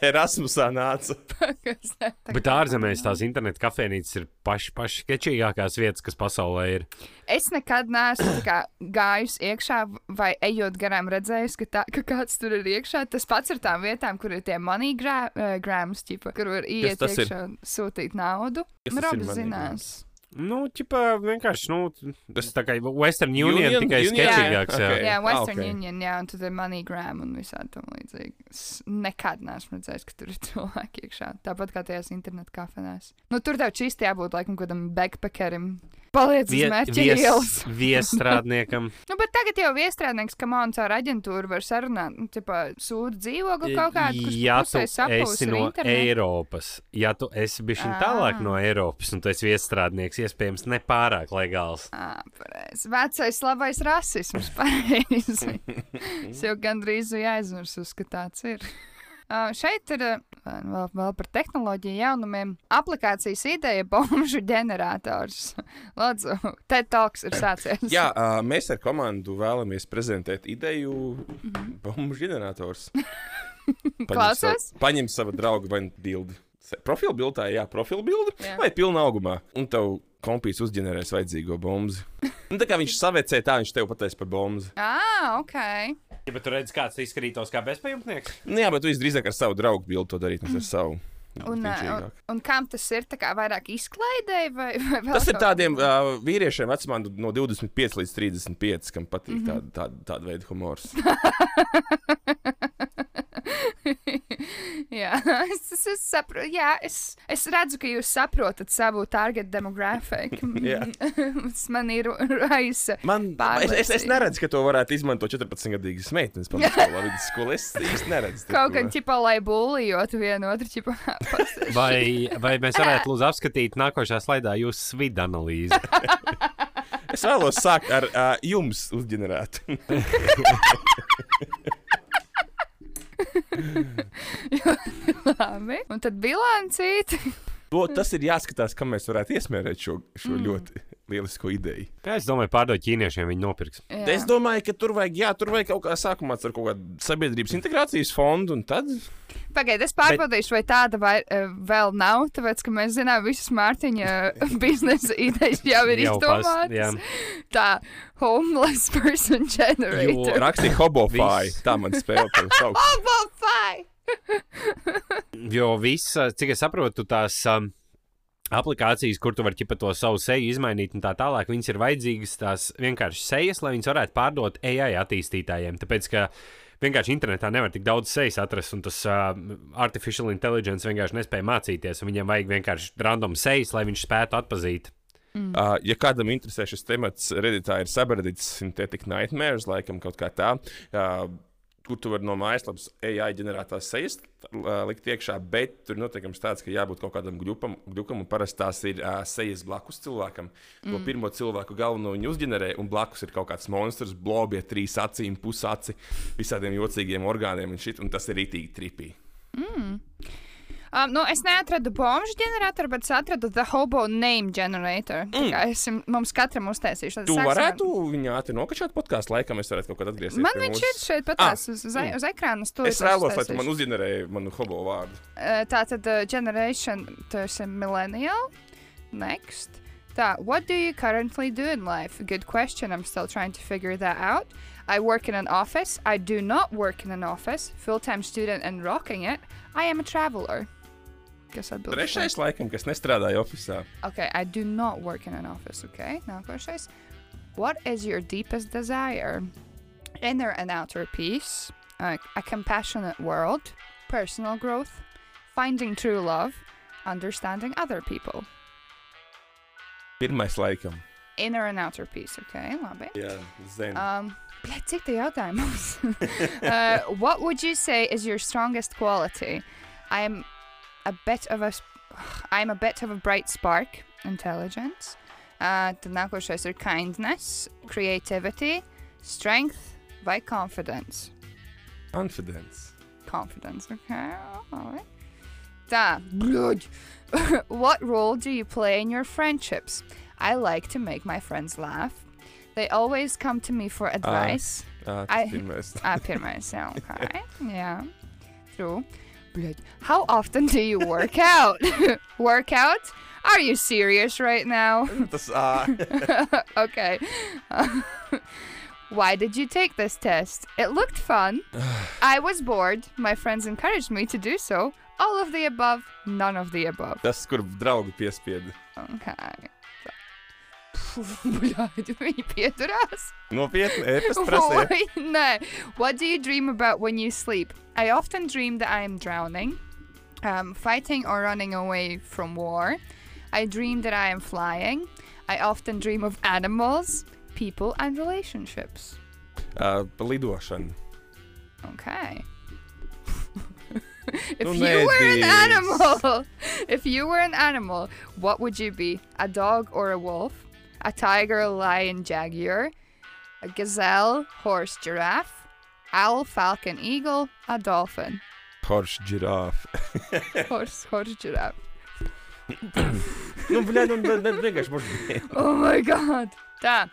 Erasmusā nāca. Kas ne- tā Bet ārzemēs tās internetu kafejnīcas ir pašas paš sketčīgākās vietas, kas pasaulē ir. Es nekad neesmu tā kā, gājusi iekšā vai ejot garām redzējusi, ka, tā, ka kāds tur ir iekšā. Tas pats ar tām vietām, kur ir tie money gra uh, grams, ķipa, kur var iet ir? iekšā un sūtīt naudu. Ir Robs zinās. Nu, ķipā, vienkārši, nu, tas tā kā Western Union, Union- tikai Union? sketčīgāks. Jā. Okay. Jā, Ah, Western ok. Union, jā, un tad ir MoneyGram un visādi tam līdzīgi. Es nekad neesmu redzējis, ka tur ir cilvēki iekšā. Tāpat kā tajās internetu kafejnēs. Nu, tur tev čīsti jābūt laikam kādam backpackerim. Paliec uz Vie- mērķa ielas. vies, viesstrādniekam. Nu, bet tagad jau viestrādnieks, kam on caur aģentūru var sarunāt, nu, tipā, sūdu dzīvokli kaut kādu, kurš ja tu esi no internetu. Eiropas, ja tu esi bijis tālāk no Eiropas, un tu esi viesstrādnieks, iespējams, nepārāk legāls. Ā, pareizi. Vecais labais rasisms, pareizi. es jau gandrīz biju aizmirsus, ka tāds ir. Uh, šeit ir vēl, vēl par tehnoloģiju jaunumiem. Aplikācijas ideja - bombuļu ģenerators. Lūdzu, TED Talks ir sācies. Jā, mēs ar komandu vēlamies prezentēt ideju Mhm. bombu ģenerators. Klausos? Savu, paņem savu draugu vai bildi. Profilu bildē, jā, Jā. vai pilnā augumā. Un tev kompīs uzģenerēs vajadzīgo bombu. Un tā kā viņš savecē, tā viņš tev pateiks par bombu. Ah, ok. Ja bet tu redzi, kāds izskatītos kā bezpajumtnieks? Nu, jā, bet tu drīzāk ar savu draugu bildi to darīt, nevis ar savu. Un, uh, un, Pienčīgāk. un kam tas ir? Tā kā vairāk izklaidēji vai, vai Tas ir tādiem uh, vīriešiem vecumā no 25 līdz 35, kam patīk mm -hmm. tāda, tāda, tāda veida humors. jā, es, es, es, sapro, jā es, es redzu, ka jūs saprotat savu target demogrāfiku. Tas man ir raisa. Man, es, es, es neredzu, ka to varētu izmantot 14-gadīgas meitenes pamatskolā, vidusskolā. Es īsti neredzu. Kaut gan ķipā, lai būlijotu vienu otru ķipā. Vai, vai mēs varētu lūdzu apskatīt nākošā slaidā jūsu svidu analīzi? Es vēlos sākt ar uh, jums uzģenerētu. Labi. Un tad bilancīt. To, tas ir jāskatās, kā mēs varētu iesmērēt šo, šo mm. ļoti lielisko ideju. Kā es domāju, pārdot ķīniešiem, viņi nopirks. Jā. Es domāju, ka tur vajag, jā, tur vajag kaut kā sākumā ar kaut kādu sabiedrības integrācijas fondu, un tad Pagaidiet, es pārbaudīšu, vai tāda vai, uh, vēl nav, tāpēc, ka mēs zinām, visas Mārtiņa biznesa idejas jau ir izdomātas. Tā, homeless person generator. rakstīja hobofai. Viss. Tā man spēlē to sauc. Obafai! Jo viss, cik es saprotu, tās um, aplikācijas, kur tu vari ķipa to savu seju izmainīt un tā tālāk, viņas ir vajadzīgas tās vienkārši sejas, lai viņas varētu pārdot AI attīstītājiem. Tāpēc, ka vienkārši internetā nevar tik daudz sejas atrast, un tas uh, artificial intelligence vienkārši nespēja mācīties, un viņam vajag vienkārši random sejas, lai viņš spētu atpazīt. Uh, ja kādam interesē šis temats, redītā ir subreddits Synthetic Nightmares, laikam kaut kā tā. Uh, Kur tu vari no mājaslapas AI ģenerētās sejas uh, likt iekšā, bet tur noteikums tāds, ka jābūt kaut kādam gļupam, gļukam un parasti tās ir uh, sejas blakus cilvēkam. To mm. pirmo cilvēku galveno viņi uzģenerē, un blakus ir kaut kāds monstrs, blobie, trīs acīm, pusaci, visādiem jocīgiem orgāniem, un, šit, un tas ir rītīgi tripī. Um, nu, es neatradu bombuļu ģeneratoru, bet es atradu The Hobo Name Generator. Mm. Es mums katram uztaisīšu. Tad Tu sāksim ar- varētu viņu ātri nokačāt podkāstu laikā, mēs varētu kaut kad atgriezties. Man viņš ir šeit patās uz, uz, uz ekrāna. Es vēlos, lai tu man uzģenerēji manu hobo vārdu. Uh, tā tad uh, generation, tas ir millennial. Next. Tā, what do you currently do in life? Good question. I'm still trying to figure that out. I work in an office. I do not work in an office. Full-time student and rocking it. I am a traveler. Kas atbild? uz to? Trešais, laikam, kas nestrādāja oficiālā. Okay, I do not work in an office. Okay, nākošais. What is your deepest desire? Inner and outer peace, uh, a compassionate world, personal growth, finding true love, understanding other people. Pirmais, laikam. Inner and outer peace. Okay, labi. Jā, zinu. Um, bļet, cik tie jautājumi mums? uh, what would you say is your strongest quality? I'm a bit of a I'm a bit of a bright spark, intelligence. Uh, tad nākošais ir kindness, creativity, strength vai confidence. Confidence. Confidence, okay. labi. Tā, bļuģ. What role do you play in your friendships? I like to make my friends laugh. They always come to me for advice. Jā, I- tas pirmais. Ah, pirmais, jā, ok. jā. True. Блядь, how often do you work out? work out? Are you serious right now? Tas ā, okay. Why did you take this test? It looked fun. I was bored. My friends encouraged me to do so. All of the above, none of the above. tas, kur draugi piespieda. Okay. Viņi pieturās. Nopietni, ēpas prasīja. Oi, nē. What do you dream about when you sleep? I often dream that I am drowning, um, fighting or running away from war. I dream that I am flying. I often dream of animals, people, and relationships. Uh. Okay. if you were an animal, if you were an animal, what would you be? A dog or a wolf? A tiger, lion, jaguar? A gazelle, horse, giraffe? Owl, falcon, eagle? A dolphin? Horse, girāfa. Horse, horse, giraffe. nu, bļā, nu, ne, ne, vienkārši. Oh my god. Tā.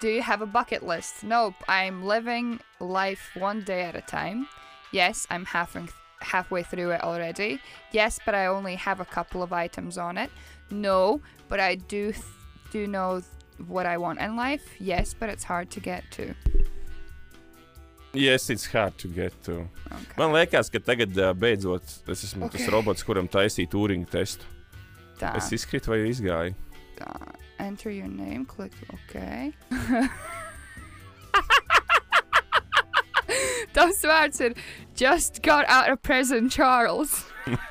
Do you have a bucket list? Nope. I'm living life one day at a time. Yes, I'm halfway, halfway through it already. Yes, but I only have a couple of items on it. No, but I do do know th- what I want in life. Yes, but it's hard to get to. Yes, it's hard to get to. Okay. Man liekas, ka tagad uh, beidzot es esmu okay. tas robots, kuram taisīja Turinga testu. Tā, Es izkritu vai izgāju? tā. Enter your name. Click OK. Tas vārds ir just got out of prison, Charles.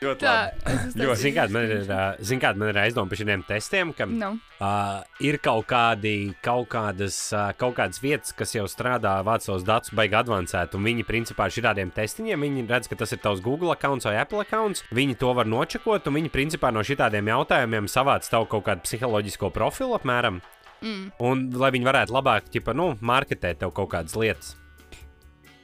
Ļoti Tā, labi. Ļoti. Zini, kāda man ir, ā, zini, kāda man ir aizdomā par šiem testiem, ka No. uh, ir kaut, kādi, kaut, kādas, uh, kaut kādas vietas, kas jau strādā, vāc savus datus, baigi advancēt, un viņi principā ar šādiem testiņiem, viņi redz, ka tas ir tavs Google accounts vai Apple accounts, viņi to var nočakot, un viņi principā no šādiem jautājumiem savāc tavu kaut kādu psiholoģisko profilu apmēram. Mm. Un, lai viņi varētu labāk ķipa, nu, marketēt tev kaut kādas lietas.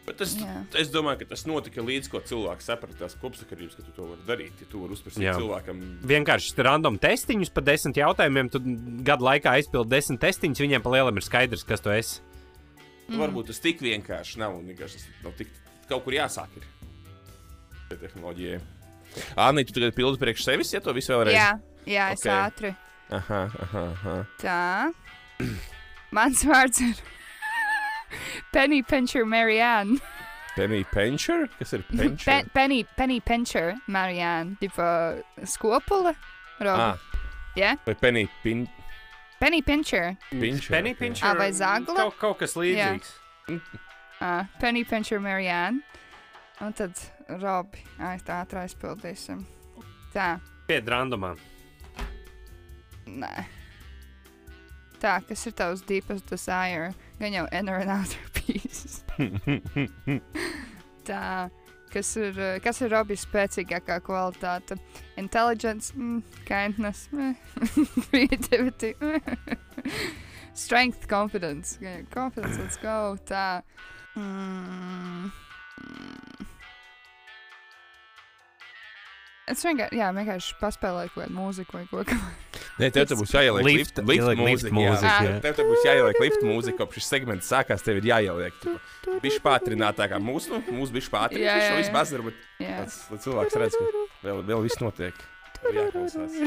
Bet es, Jā. es domāju, ka tas notika līdz ko cilvēks saprata tās kopsakarības, ka tu to vari darīt. Ja tu vari uzprasīt Jā. cilvēkam, Vienkārši random testiņus par desmit jautājumiem, tad gadu laikā aizpildi desmit testiņus, viņiem pa lielam ir skaidrs, kas tu esi. mm. varbūt tas tik vienkārši nav. un vienkārši Tas nav tik kaut kur jāsāk. Ir. Tehnoloģijai. Anna, tu tagad pildi priekš sevis, ja to visu vēlreiz? Jā, jā, es Ok. ātri. Aha, aha, aha. Tā. Mans vārds ir Penny Pincher Marianne. Penny Pincher? Kas ir Pincher? Pe Penny, Penny Pincher Marianne. Tipo skopula. Robi. ah, Jā, vai Penny Pin Penny Pincher. Pincher? Penny ok. pincher. Ā, vai zagla? Kaut, kaut kas līdzīgs. Uh, Penny Pincher Marianne. Un tad Robi. Ai, tā ātrāk aizpildīsim. Tā. Pied randomā. Nē. Tā, kas ir tavs deepest desire? Gan jau inner and outer peace. Tā, kas ir, kas ir Robijas spēcīgākā kvalitāte? Intelligence, mm, kindness, mm, creativity, mm. strength, confidence. Confidence, let's go. Tā. Mm. mm. Es vienkārši, jā, vienkārši paspēlēju kaut kādu mūziku vai ko tādu. Nē, tev te būs jāieliek Lift- lift, lift, ieliek lift mūzika. mūzika, jā. jā. Tev te būs jāieliek lift mūzika, kopš šis segments sākās, tev ir jāieliek. Bišķi pātrinātākā mūsu, nu, mūsu bišķi Jā, pātrināt. jā, Šo visu bazar, bet tas, lai cilvēks redz, ka vēl, vēl viss notiek. Vēl jāklausās.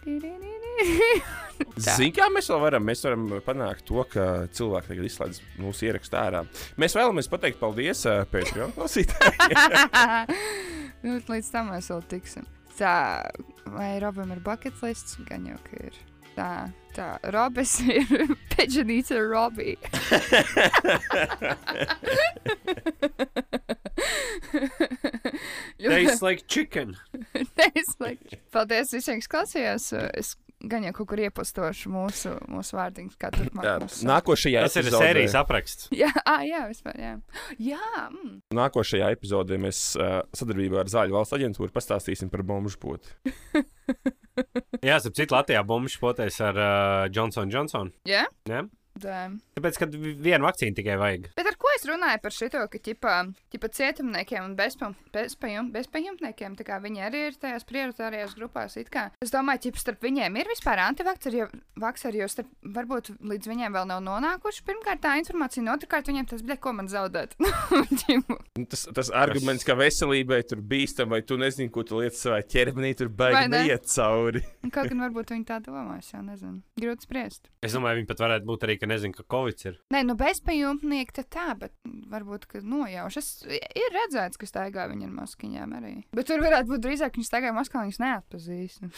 Tā. Zini, kā mēs vēl varam? Mēs varam panākt to, ka cilvēki tagad izslēdz mūsu ierakstu ārā. Mēs vēlamies pateikt paldies uh, Patreon klausītājiem. Nu, līdz tam mēs vēl tiksim. Tā, vai Robam ir bucket lists? Gan jau, ka ir. Tā, tā, Robis ir Pigeonīta Robby. Tastes like chicken. Neizslēgt. Paldies visiem, kas klausījās. Es gan jau kaut kur iepostošu mūsu, mūsu vārdiņus, kā turpmāk. Nākošajā Tas ir epizodē- sērijas apraksts. Jā, ā, jā, vispār, jā. Jā, mm. Nākošajā epizodē mēs uh, sadarbībā ar Zāļu valsts aģentūru pastāstīsim par bombu poti. Jā, ap citu Latvijā bumbiņš poties ar uh, Johnson Johnson. Jā? Jā? Damn. Tāpēc, kad vi- vienu vakcīnu tikai vajag. Bet ar ko es runāju par šo, ka ķipa, ķipa cietumniekiem un bezpam- bezpajum- bezpajumtniekiem, tā kā viņi arī ir tajās prioritārajās grupās. it kā. Es domāju, ka starp viņiem ir vispār antivakseri, jo, vakseri, jo starp, varbūt līdz viņiem vēl nav nonākuši. Pirmkārt, tā informācija, un otrkārt, viņiem tas bija, ko man zaudēt. Nu, Tas, tas arguments, ka veselībai tur bīstam, vai tu nezini, ko tu lietas savā ķermenī, tur baigi ne? neiet cauri. Kaut gan varbūt viņi tā domā, es jau nezinu. Grūti spriest. Es domāju, viņi pat varētu būt arī, ka nezinu, ka Covid ir. Nē, nu bezpajumtnieki tad tā, bet varbūt, ka nojauš. Es, ir redzēts, ka staigā viņi ar maskiņām arī. Bet tur varētu būt drīzāk, ka viņi staigā maskā, viņas neatpazīst.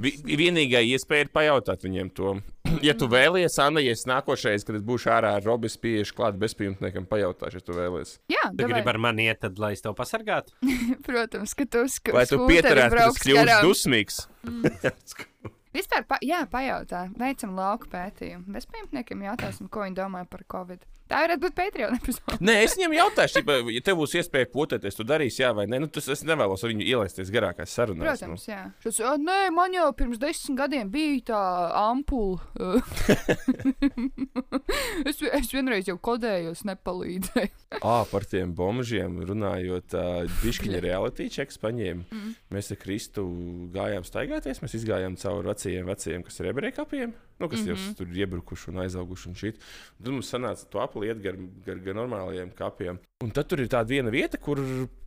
Vi, vienīgā iespēja ir pajautāt viņiem to. Ja tu vēlies, Anna, ja es nākošais, kad es būšu ārā ar Robis pieešu klāt bezpajumtniekam, pajautāšu, ja tu vēlies. Jā, Tu davai. gribi ar mani iet, tad, lai es tev pasargātu? Protams, ka tu uz Lai tu pieturētu, ka garām. dusmīgs. Vispār, pa, jā, pajautā. Veicam lauku pētījumu. Bezpajumtniekiem jautāsim, ko viņi domā par Covid. Tā varētu būt Patreon epizode. Nē, es viņam jautāšu, ja, ja tev būs iespēja potēties, tu darīsi, jā vai nē. Nu, tas es nevēlos viņu ielaisties garākās sarunās. Protams, jā. Šis, "Ā, nē, man jau pirms desmit gadiem bija tā ampula. es, es vienreiz jau kodēju, es nepalīdzēju. Nu. Ā, par tiem bombžiem runājot, Biškiņa reality checks paņēma. Mhm. Mēs ar Kristu gājām staigāties, mēs izgājām cauri vecajiem, vecajiem kas ir ebreju kapiem, nu, kas mm -hmm. jau tur ir iebrukuši un aizauguši un. Un Tad mums sanāca to apli iet gar, gar, gar normālajiem kapiem. Un tad tur ir tāda viena vieta, kur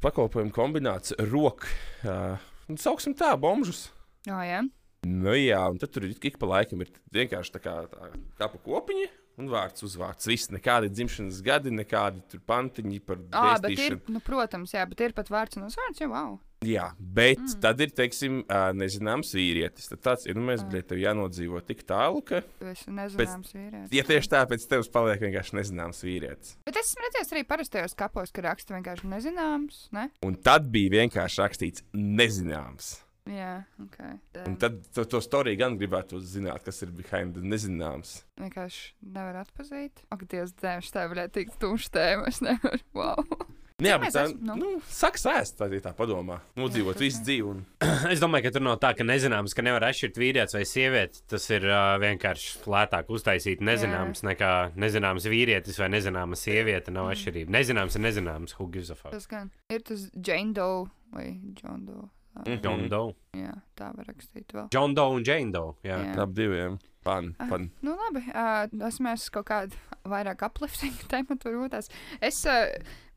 pakalpojumu kombināts rok, uh, nu, sauksim tā, bombžus. Jā, jā. Nu, jā, un tad tur ir ik pa laikam ir vienkārši tā kā tā kapu kopiņa. Un vārds uzvārds. Viss, nekādi dzimšanas gadi, nekādi pantiņi par Ā, bet ir, nu, protams, jā, bet ir pat vārds un uzvārds, jau wow. Jā, bet mm. tad ir, teiksim, nezināms vīrietis. Tad tāds ir, nu, mēs, bet tev jānodzīvo tik tālu, ka, Tu esi nezināms vīrietis. ja tieši tā, pēc tevis paliek vienkārši nezināms vīrietis. Bet es esmu redzējis arī parastajos kapos, ka raksta vienkārši nezināms, ne? Un tad bija vienkārši rakstīts nezināms. Jā, ok. Tā Un tad to, to storiju gan gribētu zināt, kas ir behind the nezināms. vienkārši nevar atpazīt. Ak, Dievs, dēļ, tā varētu tikt tumšs tēma, es nevaru. Wow. Nu Jā, bet tā, esam, nu? nu, saks ēst, tā ir tā padomā. Nodzīvot Jā, visu dzīvi. Un... Es domāju, ka tur nav tā, ka nezināms, ka nevar atšķirt vīrietis vai sievieti. Tas ir uh, vienkārši lētāk uztaisīt nezināms nekā nezināms vīrietis vai nezināma sieviete. Nav Mm. atšķirība. Nezināms ir nezināms. Who gives a fuck? Tas gan ir tas Jane Doe vai John Doe. Tā, Mhm. John Doe. Jā, tā var rakstīt vēl. John Doe un Jane Doe. Jā. Jā. Ap diviem. Pan, pan. Nu, labi, uh, tas mēs kaut kādu vairāk uplifting tēmu tur rūtās. Es, uh,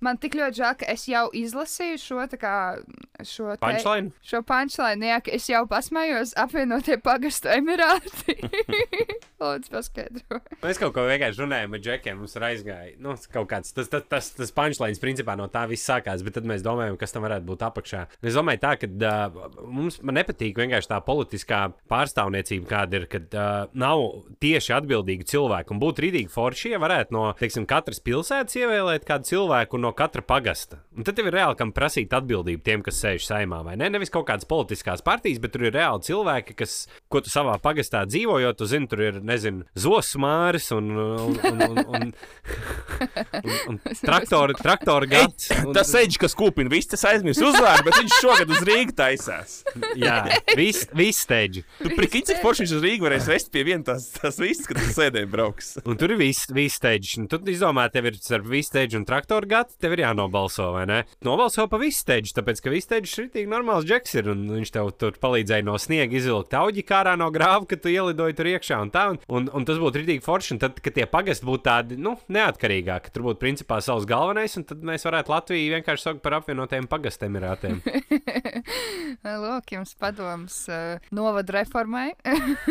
man tik ļoti žēl, ka es jau izlasīju šo, tā kā, šo, te, Punchline? šo punchline, jā, ka es jau pasmējos apvienotie pagastu emirāti. Lūdzu, paskaidro. Mēs kaut ko vienkārši runājām ar džekiem. Mums ir aizgājis. Nu, kaut kāds tas, tas, tas, tas punchlines principā no tā viss sākās. Bet tad mēs domājam, kas tam varētu būt apakšā. Es domāju, tā, ka uh, mums nepatīk vienkārši tā politiskā pārstāvniecība, kāda ir. Kad uh, nav tieši atbildīgi cilvēki. Un būtu rītīgi forši, ja varētu no teiksim, katras pilsētas ievēlēt kādu cilvēku no katra pagasta. Un tad tev ir reāli kam prasīt atbildību tiem, kas sēž saimā. vai Ne? Nevis kaut kādas politiskās partijas, bet tur ir reāli cilvēki, kas, ko tu savā pagastā dzīvo, jo tu zini, tur ir, nezinu, zosmāris un, un, un, un, un, un, un traktora, traktora gads. Un, Tas eģis, kas kūpina, viss tas aizmirst uzvārdu, bet viņš šogad uz Rīgas taisās. Jā, viss vis steidži. Tu prikini, cik forši viņš uz Rīgas varēs vest pie viena tās, tās vistas, kad tas sēdēja brauks. Un tur ir viss vis. Un tu izdomā, tev ir starp visu steidži un traktora gadu, tev ir jānobalso, vai ne? Nobalso pa visu steidži, tāpēc, ka steidži ir tik normāls džeks ir, un viņš tev tur palīdzēja no sniega izvilkt auģi kārā no grāva, kad tu ielidoji tur iekšā un tā. Un, un, un tas būtu rītīgi forši, un tad, kad tie pagasti būtu tādi, nu, neatkarīgāki, tur būtu principā savs galvenais, un tad mēs varētu Latviju vienkārši saukt par apvienotiem pagastemirātiem. Lūk, jums padoms uh, novada reformai.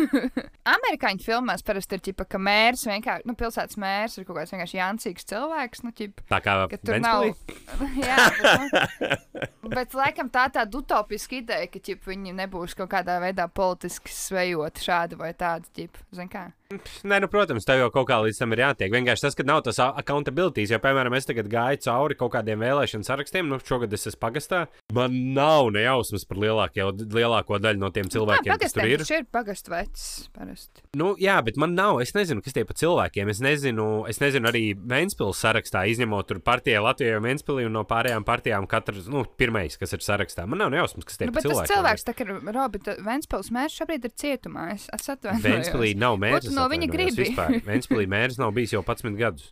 Amerikāņu filmās parasti ir ģipa, ka mērs vienkārši, nu, pilsētas mērs ir kaut kāds vienkārši jancīgs cilvēks, nu, ģipa, Tā kā ka tur nav. Ventspilī? Jā, bet, nu, bet laikam tā tāda utopiska ideja, ka ģip, viņi nebūs kaut kādā veidā politiski svejoti šādi vai tādi, ģip, zin kā. Nē, nu, protams, tev jau kaut kā līdz tam ir jātiek. Vienkārši tas, ka nav tas accountability. Jo, piemēram, es tagad gāju cauri kaut kādiem vēlēšanu sarakstiem, nu, šogad es esmu pagastā. Man nav nejausmas par lielāko, lielāko daļu no tiem cilvēkiem, kas tur ir. taču ir pagastu vecs parasti. Nu, jā, bet man nav. Es nezinu, kas tie pa cilvēkiem. Es nezinu, es nezinu arī Vēnspils sarakstā, izņemot tur partijai Latvijai un Vēnspilī un no pārējām partijām katrs, nu, pirmais, kas ir sarakstā. Man nav nejausmas, kas tie Nu, pa bet tas cilvēkiem. cilvēks, tā kā Robita Ventspils mērs šobrīd ir cietumā. Es, es atvainojos. Vēnspilī nav mērs. No viņa gribi? Ventspīlī mērs nav bijis jau 11 gadus.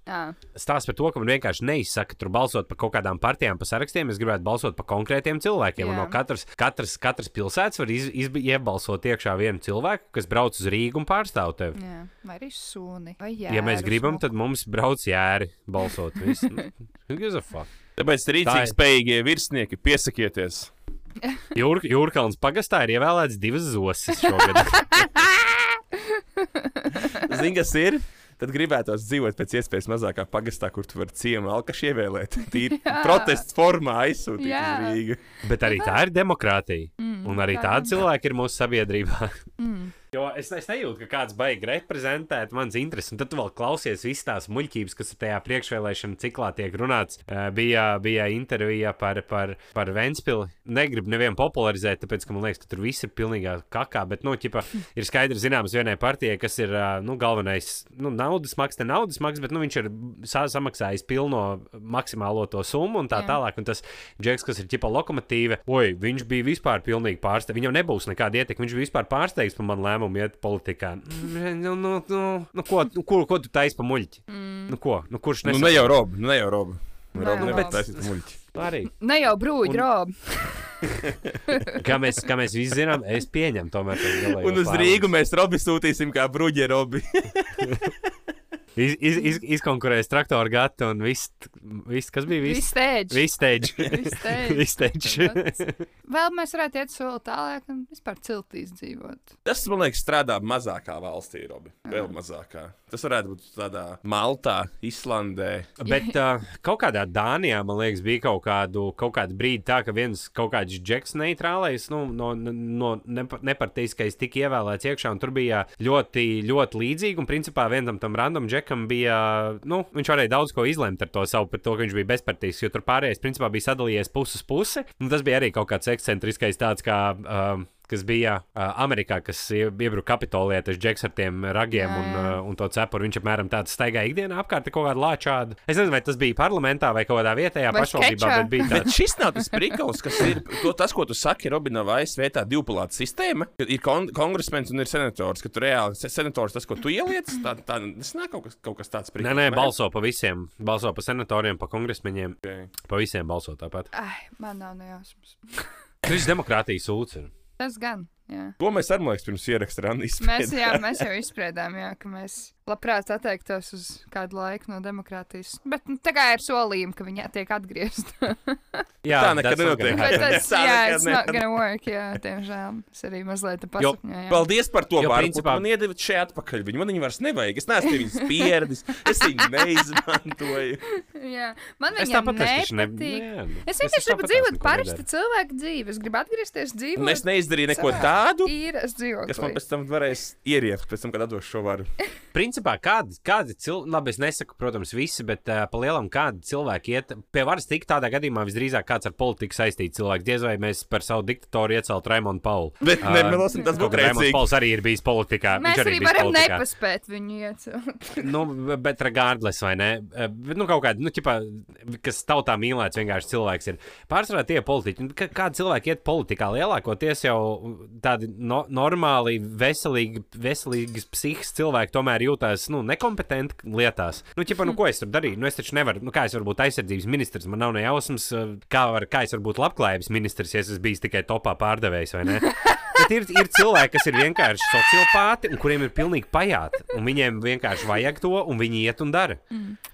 Stāsts par to, ka man vienkārši neizsaka tur balsot par kaut kādām partijām, pa sarakstiem. Es gribētu balsot par konkrētiem cilvēkiem. No katras, katras, katras pilsētas var iz, iz, iebalsot iekšā vienu cilvēku, kas brauc uz Rīgu un pārstāv tevi. jā. vai arī suni. Vai jā, Ja mēs gribam, tad mums brauc jēri balsot. Viss. Who gives a fuck? Tāpēc Tā rīcīgi spējīgie virsnieki piesakieties. Jūr, Jūrkalns pagastā ir ievēlēts divas zosis šogad. Zini, kas ir? Tad gribētos dzīvot pēc iespējas mazākā pagastā, kur tu vari ciemu alkašu ievēlēt. Tīri protestu formā aizsūtīt uz Rīgu. Bet arī tā ir demokrātija. Mm, Un arī tā tādi cilvēki ir mūsu sabiedrībā. Mm. Jo es, es nejūtu, ka kāds baigi reprezentēt manas intereses, un tad tu vēl klausies visas tās muļķības, kas tajā priekšvēlēšana ciklā tiek runāts. Bija, bija intervija par, par, par Ventspili. Negribu nevienu popularizēt, tāpēc, ka man liekas, ka tur viss ir pilnīgā kakā, bet, nu, ķipa, ir skaidrs zināms vienai partijai, kas ir, nu, galvenais, nu, naudas maks, ne naudas maks, bet, nu, viņš ir sa samaksājis pilno maksimālo to summu un tā Jā. tālāk, un tas džeks, kas ir ķipa lokomotīva, oi, viņš bija vispār pilnīgi pārsteigts. Viņam nebūs nekāda ietekme, viņš bija vispār pārsteigts par manu lēmumu iet politikā. Nu, nu, nu, nu, ko, nu, ko, ko tu taisi pa muļķi? Mm. Nu, ko? Nu, kurš Nu, nesaprot? ne jau robu, nu, ne jau robu. Ne Robu jau nevar Robu. taisīt muļķi. Arī. Ne jau brūģi, Un- robi. Kā mēs, kā mēs visi zinām, es pieņemu tomēr. Un uz. Rīgu mēs robi sūtīsim kā bruģi robi. Iz, iz, iz, izkonkurēs traktoru gatu un viss, vis, kas bija viss. Viss steidž. Viss steidž. Viss steidž. Viss steidž. Vēl mēs varētu iet soli tālāk un vispār ciltīs dzīvot. Tas, man liekas, strādā mazākā valstī, Robi. Vēl mazākā. Tas varētu būt tādā Maltā, Islandē. Bet uh, kaut kādā Dānijā, man liekas, bija kaut, kādu, kaut kādu brīdi tā, ka viens kaut kāds džeks neitrālais, nu, no, no nepa- nepartiskais tika ievēlēts iekšā, un tur bija ļoti, ļoti līdzīgi. Un principā vienam tam random džekam bija, nu, viņš varēja daudz ko izlemt ar to savu, par to, ka viņš bija bezpartisks, jo tur pārējais principā bija sadalījies puses pusi. Un tas bija arī kaut kāds ekscentriskais tāds kā. Um, kas bija uh, Amerikā, kas ie- iebruka Kapitolijā, tas džeks ar tiem ragiem Jā, un, jā. uh, un to cepuru. Viņš apmēram tāds staigāja ikdienā apkārt kaut kādu lāčādu. Es nezinu, vai tas bija parlamentā vai kaut kādā vietējā Vai pašvaldībā, skečā? bet bija Bet tāds. šis nav tas prikals, kas ir. To, tas, ko tu saki, Robina, vai ASV tā divpalāta sistēma, ir kon kongresmenis un ir senators, ka tu reāli se- senators tas, ko tu ieliec, tā, tā nav kaut kas, kaut kas tāds Nē, nē, balso pa visiem. Balso pa senatoriem, pa kongresmeņiem. Okay. Pa visiem balso tāpat. Ai, man nav nejausmas. Tas ir demokrātijas sūds. Tas gan, jā. To mēs arī, man liekas, pirms ieraksta Randīs. Mēs, jā, mēs jau izspriedām, jā, ka mēs labprāt atteiktos uz kādu laiku no demokrātijas. Bet nu, tā kā ir solījumi, ka viņi tiek atgriezti. Jā, Tā nekad nenotiek. tas, jā, not nevar. gonna work, jā, diemžēl. Es arī mazliet pasakņoju. jā. Paldies par to, Jo, Bāra, principā- man iedevat šeit atpakaļ. Viņu man viņu vairs nevajag. Es neesmu viņas pieredzis. Es viņu neizmantoju. Jā, man Es viņa tāpat taču ne. nepatīk. nē, nu, Es vienkārši gribu tāpat dzīvot nedaru. cilvēku dzīvi. Es gribu atgriezties Un dzīvot. es neizdarīju neko tādu, īres kas man pēc tam varēs ierieft, pēc tam, kad atdošu šo varu. Principā, kādi, kādi cilvēki, labi, es nesaku, protams, visi, bet uh, pa lielam kādi cilvēki iet pie varas tik tādā gadījumā visdrīzāk kāds ar politiku saistīts cilvēks. Diez vai mēs par savu diktatoru ieceltu Raimonu Paulu. Bet Ā, nemelosim, tas būtu kā Raimons. Pauls arī ir bijis politikā. Mēs Viņš arī bijis varam politikā. nepaspēt viņu iecelt. nu, bet regardless, vai ne? Bet, nu, kaut kāda, nu, ķipā, kas tautā mīlēts, vienkārši cilvēks ir. Pārsvarā tie politiķi, nu, ka- kādi cilvēki iet politikā, lielākoties jau tādi no, normāli, veselīgi, veselīgi psihiski cilvēki tomēr jūtas, nu, nekompetenti lietās. Nu, ķipā, nu, ko es tur darīju? Nu, es taču nevaru, nu, kā es varu būt aizsardzības ministrs, man nav ne jausmas, eh, kā, var, kā es varu būt labklājības ministrs, ja es esmu bijis tikai topā pārdevējs, vai ne? Bet ir, ir cilvēki, kas ir vienkārši sociopāti un kuriem ir pilnīgi pajāti. Un viņiem vienkārši vajag to, un viņi iet un dara.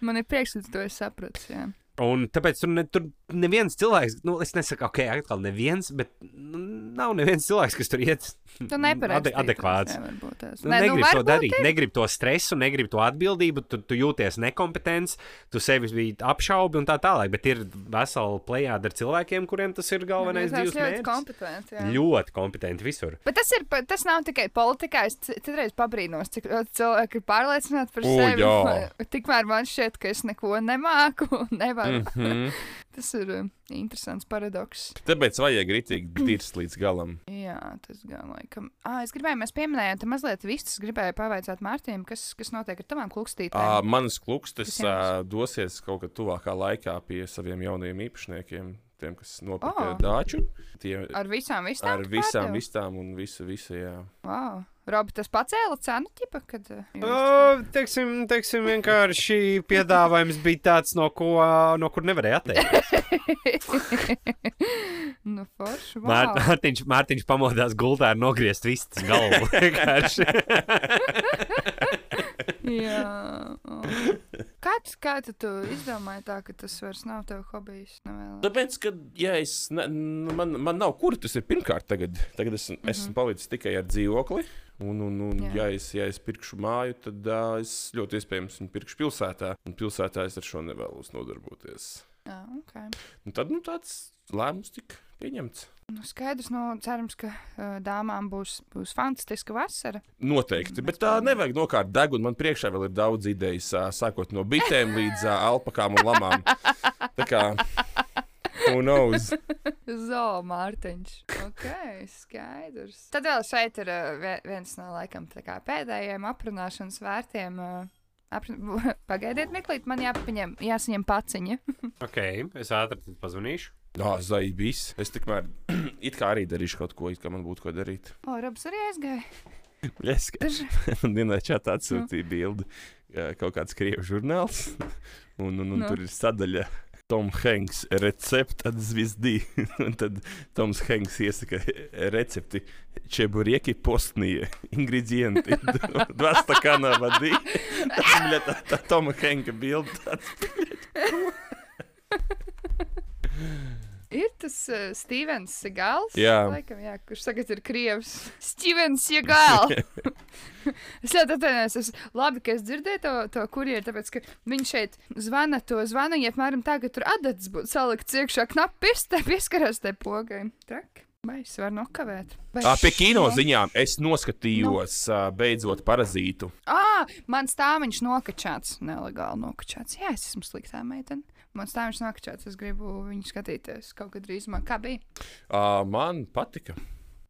Man ir tu to esi sapratis. jā. Un tāpēc tur, ne, tur neviens cilvēks, nu, es nesaku, ok, atkal neviens, bet nu, nav neviens cilvēks, kas tur iet. Tu nepareizi. ade- adekvāts. Nu, Nē, negrib to varbūt darīt, ir. negrib to stresu, negrib to atbildību, tu, tu jūties nekompetents, tu sevi biji apšaubi un tā tālāk. Bet ir vesela plējāda ar cilvēkiem, kuriem tas ir galvenais Tas dzīves ļoti mērķis. kompetenti. jā. Ļoti kompetenti visur. Bet tas, ir, tas nav tikai politikā. Es citreiz pabrīnos, cik ļoti cilvēki ir pārliecināti par O, sevi. jā. Tikmēr man šķiet, ka es neko nemāku. un Nevaru. Mm. Mhm. Tas ir uh, interesants paradoks. Tāpēc vajag rītīgi dirst līdz galam. Jā, tas gan laikam. Ah, es gribēju, mēs pieminējām, te mazliet visus. Es gribēju pavaicāt Mārtiņam, kas, kas notiek ar tavām Ā, klukstītēm. Manas klukstes Tas ā, dosies kaut kad tuvākā laikā pie saviem jaunajiem īpašniekiem. Tiem, kas nopirka Oh. dāču. Tie Ar visām vistām? ar visām pārdevu? vistām un visu, visu, jā. Wow. Robi, tas pacēla cenu, tipa, kad. uh, teiksim, teiksim, vienkārši piedāvājums bija tāds, no, ko, no kur nevarēja atteikt. nu, forši. Wow. Mār, Mārtiņš, Mārtiņš pamodās gultā ar nogriezt vistas galvu. Jā. Oh. Kā, tu, kā tu, izdomāji tā, ka tas vairs nav tev hobijs? Nevēl? Tāpēc, ka ja es, ne, man, man nav kur tas ir pirmkārt, tagad, tagad es, mm -hmm. esmu palicis tikai ar dzīvokli. Un, un, un Jā. ja, es, ja es pirkšu māju, tad uh, es ļoti iespējams viņu pirkšu pilsētā. Un pilsētā es ar šo nevēlos nodarboties. Jā, ok. Un tad nu, tāds lēmums tika pieņemts. Nu, skaidrs, nu, cerams, ka uh, dāmām būs, būs fantastiska vasara. Noteikti, bet tā nevajag nokārt degunu. Man priekšā vēl ir daudz idejas, ā, sākot no bitēm līdz ā, alpakām un lamām. Tā kā, who knows? Zo, Mārtiņš. Ok, skaidrs. Tad vēl šeit ir uh, vie- viens no laikam pēdējiem aprunāšanas vērtiem. Uh, apr... Pagaidiet, meklēt, man jāpaņem, jāsaņem paciņa. ok, es ātri tad pazvanīšu. Jā, zaibīs. Es tikmēr it kā arī darīšu kaut ko, it kā man būtu ko darīt. O, Robs arī aizgāja. Es man dienā čatā Nu. atsūtīju bildi kaut kāds krievu žurnāls, un, un, un Nu. tur ir sadaļa. Tom Hanks recepte atzvizdī. Un tad Toms Hanks iesaka recepti čeburieki postnie. Ingredienti. Два стакана воды. Бля, tā, tā Toma Hanka bilde. Ir tas uh, Stevens Segals. Jā. Laikam, jā, kurš tagad ir krievs. Stevens Segals. es ļoti atvainojos. Es, labi, ka es dzirdēju to, to kurjeru, tāpēc, ka viņš šeit zvana to zvanu, ja apmēram tā, ka tur adats būtu salikts iekšā knapi pirstē, pieskarās tai pogai. Trak. Vai es varu nokavēt? Vai Ā, Pie kino šo- ziņām es noskatījos ā, beidzot parazītu. Ā, mans tāmiņš nokačāts. Nelegāli nokačāts. Jā, es esmu sliktā meitene. Mans tāmiņš nokačāts. Es gribu viņu skatīties kaut kad drīzumā. Kā bija? Uh, man patika.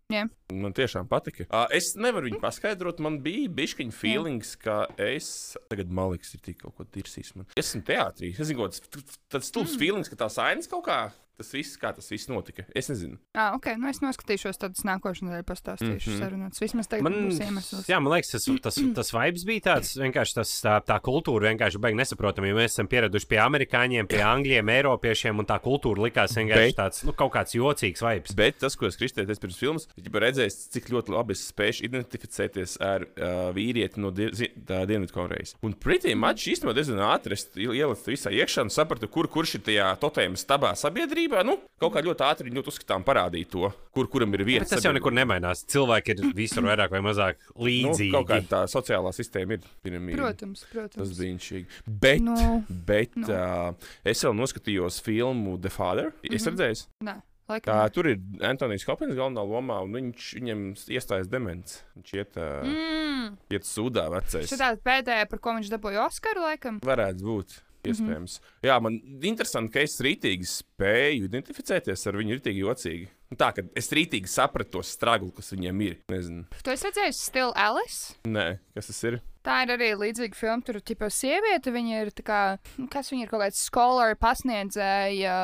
Jā. Man tiešām patika. Uh, es nevaru viņu paskaidrot. Man bija bišķiņa feelings, ka es. Tagad Maliks ir tik kaut ko tirsījis. Man. Es esmu teātrī. Es zinu, tas tāds stulbs mm. feelings, ka tās ainas kaut kā. Tas viss, kā tas viss notika. Es nezinu. Ah, ok, nu es noskatīšos, tad es nākošais nedēļa pastāstīšu mm. -hmm. sarunas. Vismaz tagad Man, man būs iemesls. jā, man liekas, tas, tas, tas vibes bija tāds, vienkārši tas, tā, tā kultūra vienkārši beig nesaprotama. Jo mēs esam pieraduši pie amerikāņiem, pie angļiem, eiropiešiem, un tā kultūra likās vienkārši Bet- tāds nu, kaut kāds jocīgs vibes. Bet tas, ko es kristēju pirms filmas, ir redzējis, cik ļoti labi es spēju identificēties ar uh, vīrieti no die, Dienvidkorejas. Un pretī mačs īstenībā diezgan ātri ieliku visā iekšā un sapratu, kur, kurš ir tajā totēma stabā sabiedrībā. Nu, kaut kā ļoti ātri ļoti uzskatām parādīt to, kur kuram ir vieta. Bet tas jau nekur nemainās. Cilvēki ir visur vairāk vai mazāk Nu, līdzīgi. kaut kā tā sociālā sistēma ir piramīda. Protams, Tas protams. bija viņš. Bet, Nu, no, bet nu. no. uh, es vēl noskatījos filmu The Father. Es Mhm. redzēju, Nē, laikam. ka nē. tur ir Antonius Hopkins galvenā lomā, un viņš, viņam iestājas demence. Viņš iet, uh, Mm, iet sūdā vecais. šitā pēdējā, par ko viņš dabūja Oskaru, laikam. Varētu būt. Iespējams. Mm -hmm. Jā, man interesanti, ka es rītīgi spēju identificēties ar viņu rītīgi jocīgi. Nu, Tā, ka es rītīgi sapratu to straglu, kas viņiem ir. Nezinu. Tu esi redzējis Still Alice? Nē, kas tas ir? Tā ir arī līdzīga filma. Tur ir sieviete, viņa ir tā kā, nu, kas viņa ir kaut kāds skolāra pasniedzēja,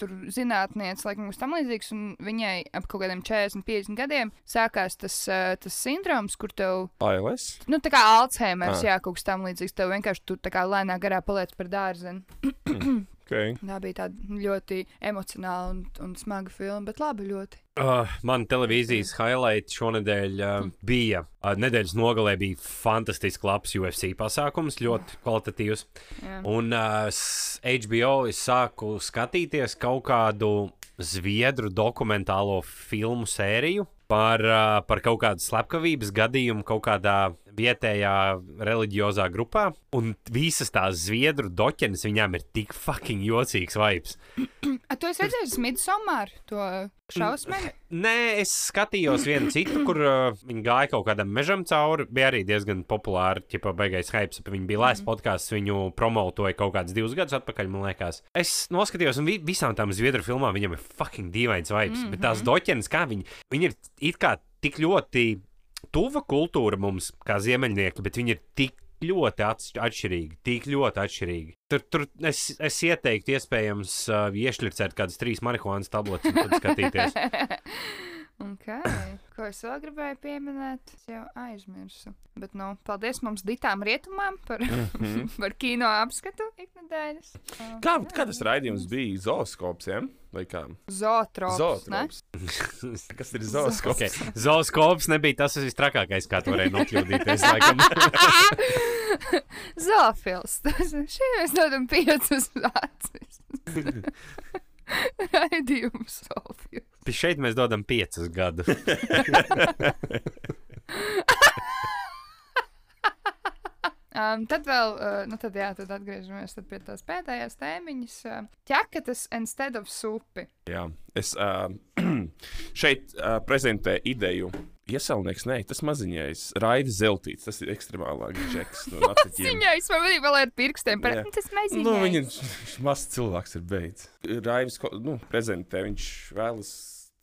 tur zinātniece, laikam, kas tam līdzīgs. Un viņai ap kaut kādiem 40, 50 gadiem sākās tas, uh, tas sindroms, kur tev, ALS. nu, tā kā Alzheimer's, Ah. jā, kaut kas tam līdzīgs. Tev vienkārši tur tā kā lēnā garā paliec par dārzenu. Okay. Tā bija tāda ļoti emocionāla un, un smaga filma, bet labi ļoti. Uh, man televīzijas highlight šonadēļ uh, bija. Uh, nedēļas nogalē bija fantastisks labs UFC pasākums, ļoti kvalitatīvs. Jā. Un uh, HBO es sāku skatīties kaut kādu zviedru dokumentālo filmu sēriju par, uh, par kaut kādu slepkavības gadījumu kaut kādā vietējā reliģiozā grupā. Un visas tās zviedru doķenes viņām ir tik fucking jocīgs vibes. A, tu esi redzējis Midsommar, to šausmēnu? Nē, es skatījos vienu citu, kur uh, viņi gāja kaut kādam mežam cauri. Bija arī diezgan populāra, ja beigās hype. Viņa bija lēs podkāsts, viņu promotoja kaut kādus divus gadus atpakaļ, man liekas. Es noskatījos, un vi visām tām zviedru filmām viņam ir fucking dīvains vibes. Mm -hmm. Bet tās doķenes, kā viņi, viņi ir it kā tik ļoti tuva kultūra mums, kā ziemeļnieki, bet viņi ir tik ļoti atšķirīgi. Tik ļoti atšķirīgi. Tur, tur es, es ieteiktu, iespējams, uh, iešļurcēt kādas trīs marihuānas tabletes un skatīties. Okay. Ko es vēl gribēju pieminēt? Es jau aizmirsu. Bet, nu, paldies mums ditām rietumām par, par kino apskatu ikdienas. Mhm. Kā, kā tas raidījums bija? Zooskops, ja? vai kā? Zootrops. Zootrops. Kas ir zooskops? Okay. Zooskops nebija tas vistrakākais, kā tu varēji nokļūdīties. Zoofils. Šī mēs dodam piecus acis. Raidījums. Pie šeit mēs dodam piecus gadus. Um, tad vēl, uh, nu tad jā, tad atgriežamies tad pie tās pēdējās tēmiņas. Uh, ķekatas instead of supi. Jā, es uh, šeit uh, prezentēju ideju. Iesaulnieks, nē, tas maziņais, raidījis zeltīts. Tas ir ekstremālāks džeks. No Latviķiem. Ziņais man arī vēl ar pirkstiem. Jā. "Nu, tas maziņais. Nu, viņš mazs cilvēks, ir beidzis. Raivis ko- nu, prezentē, viņš vēlas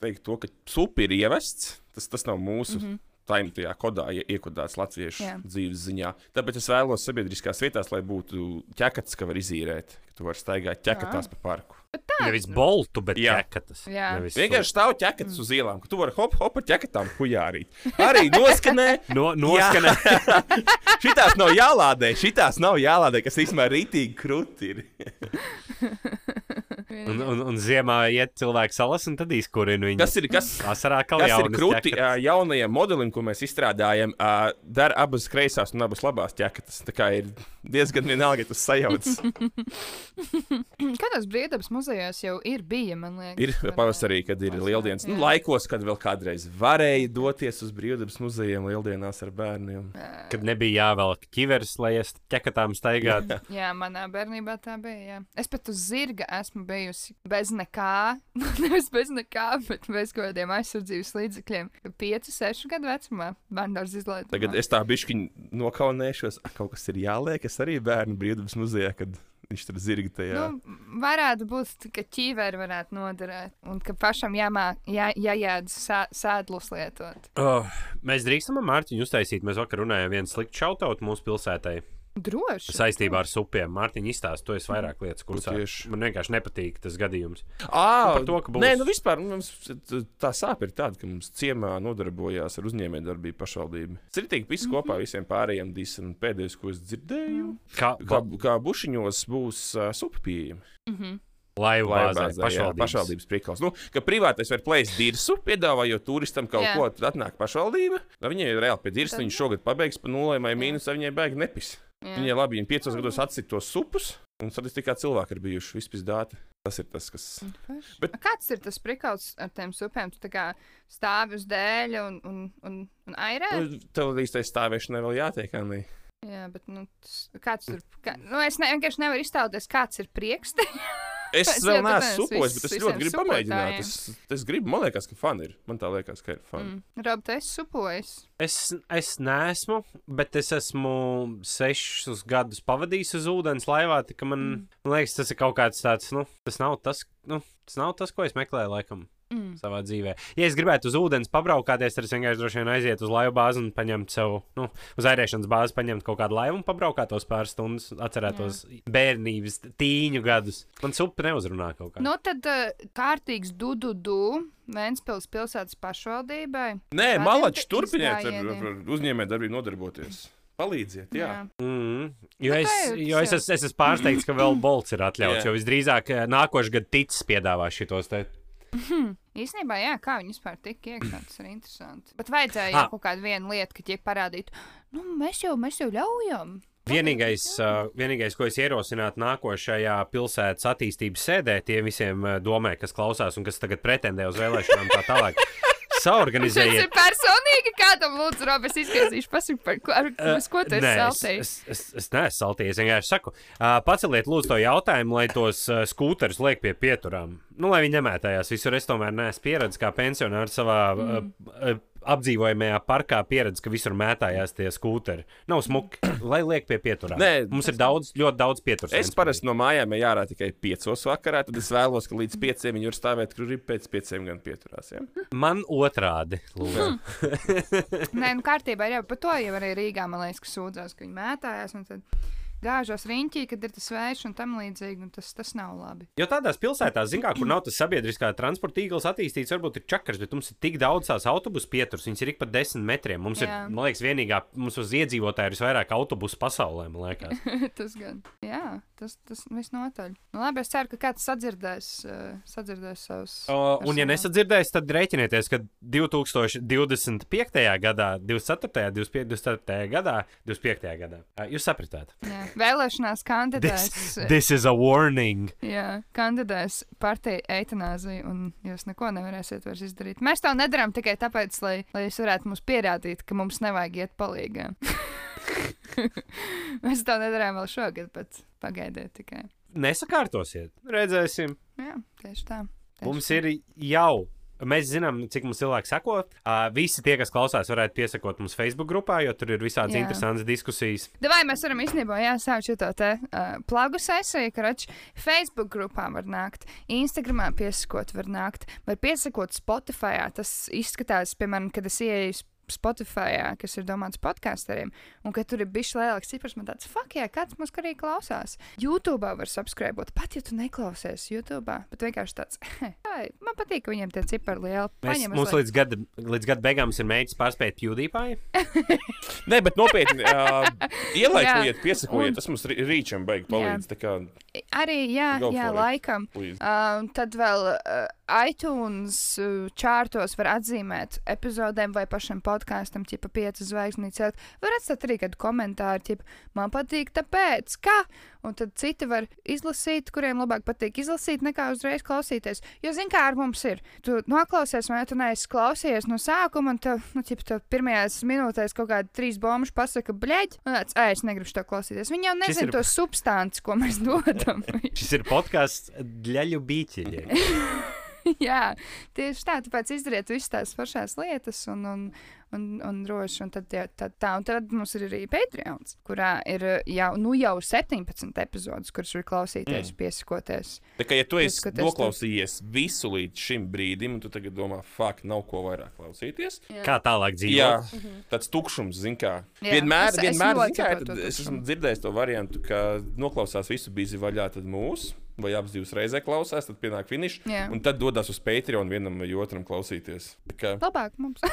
teikt to, ka supi ir ievests. Tas, tas nav mūsu. Mm -hmm. Taimtajā kodā ie- iekodēts latviešu Jā. dzīves ziņā. Tāpēc es vēlos sabiedriskās vietās, lai būtu ķekats, ka var izīrēt, ka tu vari staigāt ķekatās pa parku. Nevis boltu, bet Jā. ķekatas. Jā. Nevis Vienkārši stāv ķekats uz ielām, ka tu vari hop, hop, ķekatām hujārīt. Arī noskanē. No, noskanē. šitās nav jālādē, šitās nav jālādē, kas īstenībā rītīgi krūti ir. Un, un, un ziemā iet cilvēks salas un tad izkurina viņu. Kas ir, kas, Vasarā kā kas ir krūti ā, jaunajam modelim, ko mēs izstrādājam? ā, Dara abas kreisās un abas labās ķekatas. Tā kā ir diezgan vienalga, tas sajaucas. Kādos brīvdabas muzejos jau ir bija, man liekas. Ir pavasarī, kad ir lieldienas. Nu, laikos, kad vēl kādreiz varēja doties uz brīvdabas muzejiem lieldienās ar bērniem. Kad nebija jāvelk ķiveres, lai es ķekatām staigātu. Jā, manā bērnībā tā bija. Jā. Es pat uz zirga esmu bijusi bez nekā. Nevis bez nekā, bet bez kaut kādiem aizsardzības līdzekļiem. 5, 6 gadu vecumā bērns izlaiž. Tagad es tā bišķiņu nokaunēšos. Kaut kas ir jāliek, es arī bērnu brīvdabas muzejā, kad viņš tur zirga tajā. Nu, varētu būt, ka ķīveri varētu noderēt, un ka pašam jāmāk, jā, jāiedz sā, sēdlus lietot. Oh, mēs drīkstam ar Mārtiņu uztaisīt. Mēs vakar runājām vienu sliktu šautot mūsu pilsētai Droši. saistībā ar supiem. Mārtiņa izstāsta, to es vairāk lietas tieši? Man vienkārši nepatīk tas gadījums. À, par to, ka būs- Nē, nu vispār mums t- tā sāpe ir tāda, ka mums ciemā nodarbojās ar uzņēmējdarbību pašvaldība. Tas ir tik viss kopā visiem pārējiem dīsam. Pēdējais, ko es dzirdēju, Kā, kā, kā bušiņos būs uh, supa pieejama. laivu bāzē, Laivbāzē, jā, pašvaldības. pašvaldības priekals. Nu, ka privātais var plēst dirsu, piedāvājot turistam kaut Jā. ko, tad atnāk pašvaldība. Nu, Viņai ir reāli pie dirsa, Tad- viņa šogad pabeigs pa nulēm vai mīnusā, viņai baigi nepis. Jā. Viņai labi, viņa piecos gados atcīt tos supus, un statistikā cilvēki ir bijuši vispizdāti. Tas ir tas, kas. Bet... Bet- Kāds ir tas prikauts ar tiem supēm? Tu kā stāvi uz dēļa un, un, un, un airē? Nu, Tev tai stāvēšanai vēl jātiek, Anī. Jā, bet nu, tas, kāds ir. Kā, nu, es ne, vienkārši nevaru iztēloties, kāds ir priekšstats. Es Es vēl neesmu supojis, bet es ļoti gribu pamēģināt. Es, es gribu, man liekas, ka fani ir. Man tā liekas, ka ir fani. Mm. Rob, tu esi supojis. Es, es neesmu, bet es esmu sešus gadus pavadījis uz ūdens laivā. Man, mm. man liekas, tas ir kaut kāds tāds, nu, tas nav tas, nu, tas, nav tas ko es meklēju laikam. Mm. Savā dzīvē. Ja es gribētu uz ūdens pabraukāties, tad es vienkārši droši vien aizietu uz laivu bāzi un paņemtu sev, nu, uz airēšanas bāzi, paņemtu kaut kādu laivu un pabraukātos pāris stundas, atcerētos bērnības, tīņu gadus. Man supa neuzrunā kaut kā. Nu, tad uh, kārtīgs dududu Vēnspils pilsētas pašvaldībai. Nē, malači, turpiniet ar, ar uzņēmējdarbību nodarboties. Palīdziet, jā. jā. Mm. Jo, Nu, es, jo es, es, es esmu pārsteigts, ka vēl bolts ir atļauts. Jā. jo visdrīzāk eh, nākošais gads ticis piedāvā šitos te. Īsnībā, jā, kā viņi vispār tika iekšā, tas ir interesanti. Bet vajadzēja Ah. kaut kādu vienu lietu, ka tie parādītu, nu, mēs jau, mēs jau ļaujam. Vienīgais, uh, vienīgais, ko es ierosinātu nākošajā pilsētas attīstības sēdē, tie visiem uh, domē, kas klausās un kas tagad pretendē uz vēlēšanām tā tālāk. Tas ir Saorganizējiet. personīgi, kādam lūdzu, Robs, izskaidrošu, pasaka, par ko, ar, uz ko tu esi Nē, es, saltējis. es, es, es neesmu saltījies. Es vienkārši saku, uh, paceliet lūdzu to jautājumu, lai tos uh, skūterus liek pie pieturām. Nu, lai viņi nemētājās visur. Es tomēr neesmu pieredzējis kā pensionārs savā mm. uh, uh, apdzīvojamajā parkā pieredzi, ka visur mētājās tie skūteri. Nav smuki, lai liek pie pieturā. Nē, Mums ir daudz, ļoti daudz pieturas. Es parasti no mājām eju ārā tikai piecos vakarā, tad es vēlos, ka līdz pieciem viņi var stāvēt, kur ir pēc pieciem gan pieturās. Ja? Man otrādi. lūdzu. Nē, nu kārtībā jau par to jau arī Rīgā man liekas, ka sūdzās, ka viņi mētājās. un tad Gāžos riņķī, kad ir tas vējš un tam līdzīgi, un tas, tas nav labi. Jo tādās pilsētās, zin kā, kur nav tas sabiedriskā transporta tīkls attīstīts, varbūt ir čakars, bet mums ir tik daudz tās autobusu pieturas, viņas ir ik pa desmit metriem. Mums Jā. ir, man liekas, vienīgā, mums uz iedzīvotāju ir visvairāk autobusu pasaulē, man liekas. tas gan. Jā, tas, tas visnotaļ. Nu, labi, es ceru, ka kāds sadzirdēs, uh, sadzirdēs savus. O, un, ja nesadzirdēs, tad rēķinieties, ka 2025. gadā, 24. 25. 24. gadā, 25. gadā, jūs sapratāt. Jā. Vēlēšanās kandidēs. This, this is a warning. Jā, kandidēs partija eitanāzija, un jūs neko nevarēsiet vairs izdarīt. Mēs to nedarām tikai tāpēc, lai, lai jūs varētu mums pierādīt, ka mums nevajag iet palīgā. Mēs to nedarām vēl šogad, bet pagaidiet tikai. Nesakārtosiet, redzēsim. Jā, tieši tā. Tieši Mums tā. ir jau. Mēs zinām, cik mums cilvēki seko. Uh, visi tie, kas klausās, varētu piesakot mums Facebook grupā, jo tur ir visādas Jā. interesantas diskusijas. Vai mēs varam īstenībā jāsāk šo te uh, plagu sesiju, ka rač Facebook grupā var nākt, Instagramā piesakot var nākt, var piesakot Spotify. Tas izskatās, piemēram, kad es ieeju Spotify, kas ir domāts podkāsteriem, un ka tur ir bijis lielāks cipars, man tāds, fuck, jā, kāds mums arī klausās. YouTube var subscribot, pat ja tu neklausies YouTube, bet vienkārši tāds, man patīk, ka viņiem tie cipari lieli. Mēs, mums uzliek. līdz gada, līdz gada beigām ir mēģinājums pārspēt PewDiePie. Nē, bet nopietni, uh, ielaikojiet, piesakojiet, Un- tas mums rī- rīčam baigi palīdz. kā, Arī, jā, Go jā it. laikam. please. Uh, tad vēl uh, iTunes čārtos var atzīmēt epizodēm vai pašam podkāstam, tipa 5 zvaigznītes. Var atstāt arī kādu komentāru, tipa, man patīk, tāpēc, kā. Un tad citi var izlasīt, kuriem labāk patīk izlasīt, nekā uzreiz klausīties. Jo, zini, kā ar mums ir. Tu noklausies, vai tu neesi klausījies no sākuma, un tev, nu, tipa, tev pirmajās minūtēs kaut kādi trīs bombuši pasaka, bļeģ, un tāds, ej, es negribu šo klausīties. Viņi jau nezina ir- to substanci, ko mēs dodam. Šis ir podkāsts Dļaļu bīķiņiem. Jā, tieši tā. Tāpēc izdariet visas tās foršās lietas un, un, un, un droši. Un tad, jā, tad, tā, un tad mums ir arī Patreons, kurā ir uh, jau, nu, jau 17 epizodes, kuras var klausīties, mm. piesakoties. Tā kā ja tu esi noklausījies visu līdz šim brīdim, un tu tagad domā, fuck, nav ko vairāk klausīties. Kā tālāk dzīvot? Jā, tāds tukšums, zin kā. Jā, vienmēr, es- es vienmēr ļoti zin kā, es esmu dzirdējis to variantu, ka noklausās visu bīzi vaļā, tad mūsu. Vai abas divas reizes klausās, tad pienāk finišs. Jā. Un tad dodas uz Patreon vienam vai otram klausīties. Kā, Labāk mums.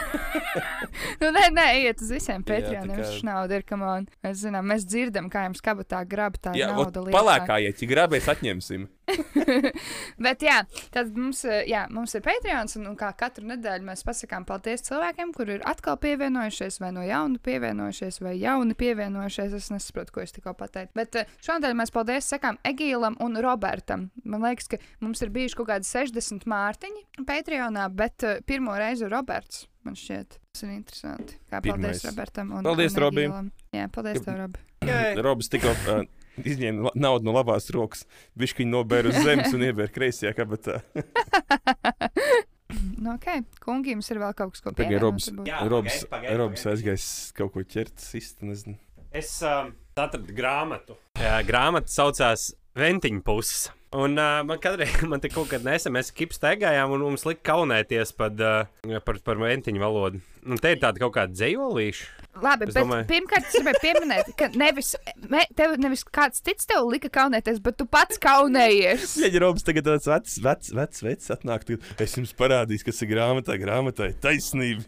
nu, nē, nē, iet uz visiem tā Kā... Šī nauda ir, kam on. Mēs zinām, mēs dzirdam, kā jums kabatā grab tā jā, nauda. palēkājiet, ja gribēs, atņemsim. Bet jā, tad mums, eh, jā, mums ir Patreons, un, un kā katru nedēļu mēs pasakām paldies cilvēkiem, kuri ir atkal pievienojušies, vai no jauna pievienojušies, vai jauni pievienojušies. Es nesaprotu, ko es tikko pateicu. Bet eh, šodien mēs paldies sakām Egīlam un Robertam. Man liekas, ka mums ir bijuši kaut kādi 60 mārtiņi Patreonā, bet uh, pirmo reizi Roberts. Man šķiet, tas ir interesanti. Kā paldies Pirmais. Robertam. Un, Paldies, un Robi. Egīlam. Jā, paldies, tev, Robi. Robs tikko uh, izņēma naudu no labās rokas, viņš viņu nobēra uz zemes un iebēra kreisajā kabatā. nu, ok, kungi, jums ir vēl kaut kas, ko Tagad pievienot. Robs, aizgājis kaut ko ķert, nezinu. Es um, atradu grāmatu. Jā, grāmata saucās Ventiņa puses. Un uh, man kādreiz, man te kaut kad nesen mēs kips teigājām, un mums lika kaunēties pad, uh, par, par ventiņu valodu. Un te ir tāda kaut kāda dzējolīša. Labi, Es bet domāju- pirmkārt, es gribēju pieminēt, ka nevis, me, tev, nevis kāds cits tev lika kaunēties, bet tu pats kaunējies. Ja Robs tagad tāds vecs, vecs, vecs, vecs atnāk, tad es jums parādīšu, kas ir grāmatā. Grāmatā ir taisnība.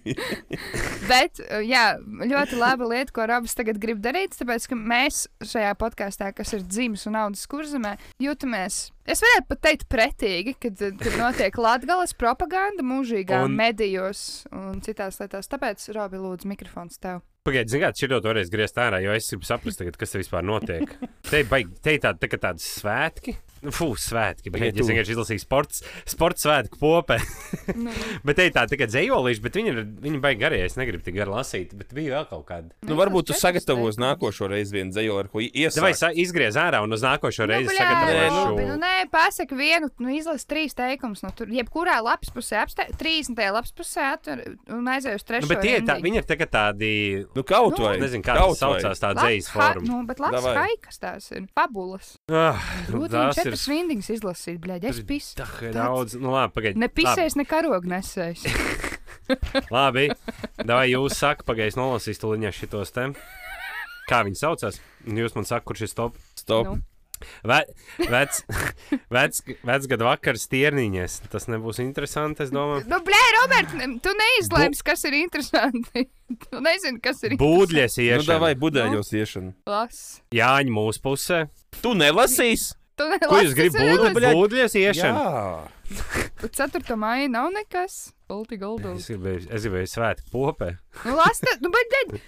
bet, jā, ļoti laba lieta, ko Robs tagad grib darīt, tāpēc, ka mēs šajā podkāstā, kas ir dzimis un audzis kurzemē, jūtamies. Es varētu pat teikt, pretīgi, kad, kad notiek latgales propaganda mūžīgā un... medijos un citās lietās. Tāpēc, Robi, lūdzu, mikrofons tev. Pagaidiet, zināt, šī jau toreiz griezt ārā, jo es gribu saprast, tagad, kas te vispār notiek. Te ir ir tādi, tā, tādi svētki. Nu, Fū, svētki. Bet, ja es vienkārši izlasīju sports, sports svētku popē. Nu, bet te ir tādi tikai dzējolīši, bet viņi ir, viņi baigi garie. Es negribu tik garu lasīt, bet bija vēl kaut kāda. Nu, varbūt tu sagatavos nākošo reizi vienu dzēju, ar ko Vai iesākt. izgriez ārā un uz nākošo reizi nu, sagatavošu? labi, Nu, nē, pasaka vienu, nu, izlasi trīs teikumus. No tur, jebkurā lapas pusē, apstē, 30. lapas pusē atver un aizēj uz trešo. Nu, bet tie ir tā, viņi ir tagad tādi, Nu, kaut Nu, vai. nezinu, kā tas saucās, tā ha- forma. Nu, bet labs haikas tās ir. Fabulas. Ah, Rūtiņ tas ir četras rindiņas izlasīt, bļaļ, es pisu. tā ir daudz. Nu, labi, pagaidi. Ne pisēs, ne karogu nesēs. Labi, vai jūs sakat, pagaidi, nolasīs to liņā šitos te. Kā viņi saucās? Jūs man sakat, kurš ir top? Stop. Nu. Ve, vec, vec, vecgada vakars tierniņas. Tas nebūs interesanti, es domāju. Nu, blē, Robert, tu neizlēms, kas ir interesanti. Tu nezini, kas ir Būdļies Nu, davai iešana. budēļos iešanu. Las. Jāņa mūsu pusē. Tu nelasīsi? Tu Ko jūs gribat? Būdļies iešana. Jā. 4. maija nav nekas. Ulti Es Goldus. gribēju, es gribēju svētku popē. Nu, las, te- nu, bet, bet,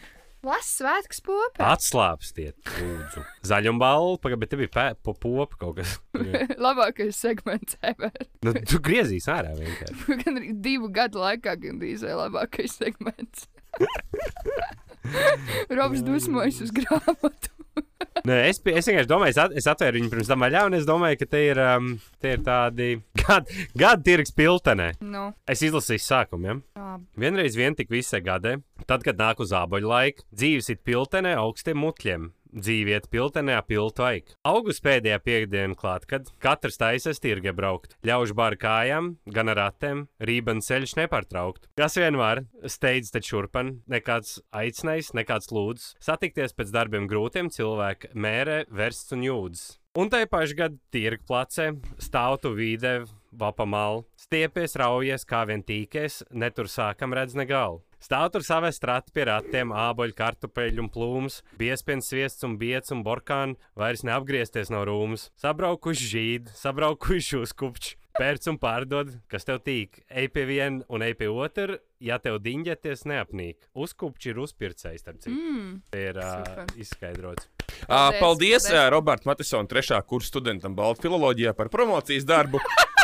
las svētks popē. Atslāpstiet, lūdzu. Zaļumbalvu, pagaidi, bet te bija pē, po popa kaut kas. Labākais segments ever. Nu, tu griezīs ārā vienkārši. Gan divu gadu laikā gandrīz vai labākais segments. Robs dusmojas uz grāmatu. Nē, es, es vienkārši domāju, es, at, es atvēru viņu pirms tam vaļā, un es domāju, ka te ir, um, te ir tādi gadi gad tirgs piltenē. Nu, Es izlasīju sākumu. Ja? labi. Vienreiz vien tik visai gadē, tad, kad nāk uz āboļu laika, dzīves ir piltenē augstiem mutļiem. Dzīve iet piltenē ap piltu aiku. Augusta pēdējā piekdiena klāt, kad katrs taisās tirgi braukt. Ļaužu bar kājām, gan ar ratiem, rībens ceļš nepārtraukt. Kas vien var, steidz taču šurpan, nekāds aicinājums, nekāds lūdz. Satikties pēc darbiem grūtiem cilvēki mērē, versts un jūdzes. Un tai pašā gadā tirgu placē stāv tu vīdē, vapamālu, stiepies, raujies, kā vien tīkēs, netur sākam redz negalu. Stāv tur savai strati pie ratiem, āboļu, kartupeļu un plūmus, biespiens, sviests un biets un borkāni, vairs neapgriezties no rūmas. Sabraukuši žīdi, sabraukuši uzkupči, pērc un pārdod, kas tev tīk. Ej pie viena un ej pie otra, ja tev diņģēties neapnīk. Uzkupči ir uzpircējs, starp citu. Mm. Ir uh, izskaidrots. Paldies, Paldies, paldies. Roberts Matisons, trešā kursa studentam Baltu filoloģijā par promocijas darbu.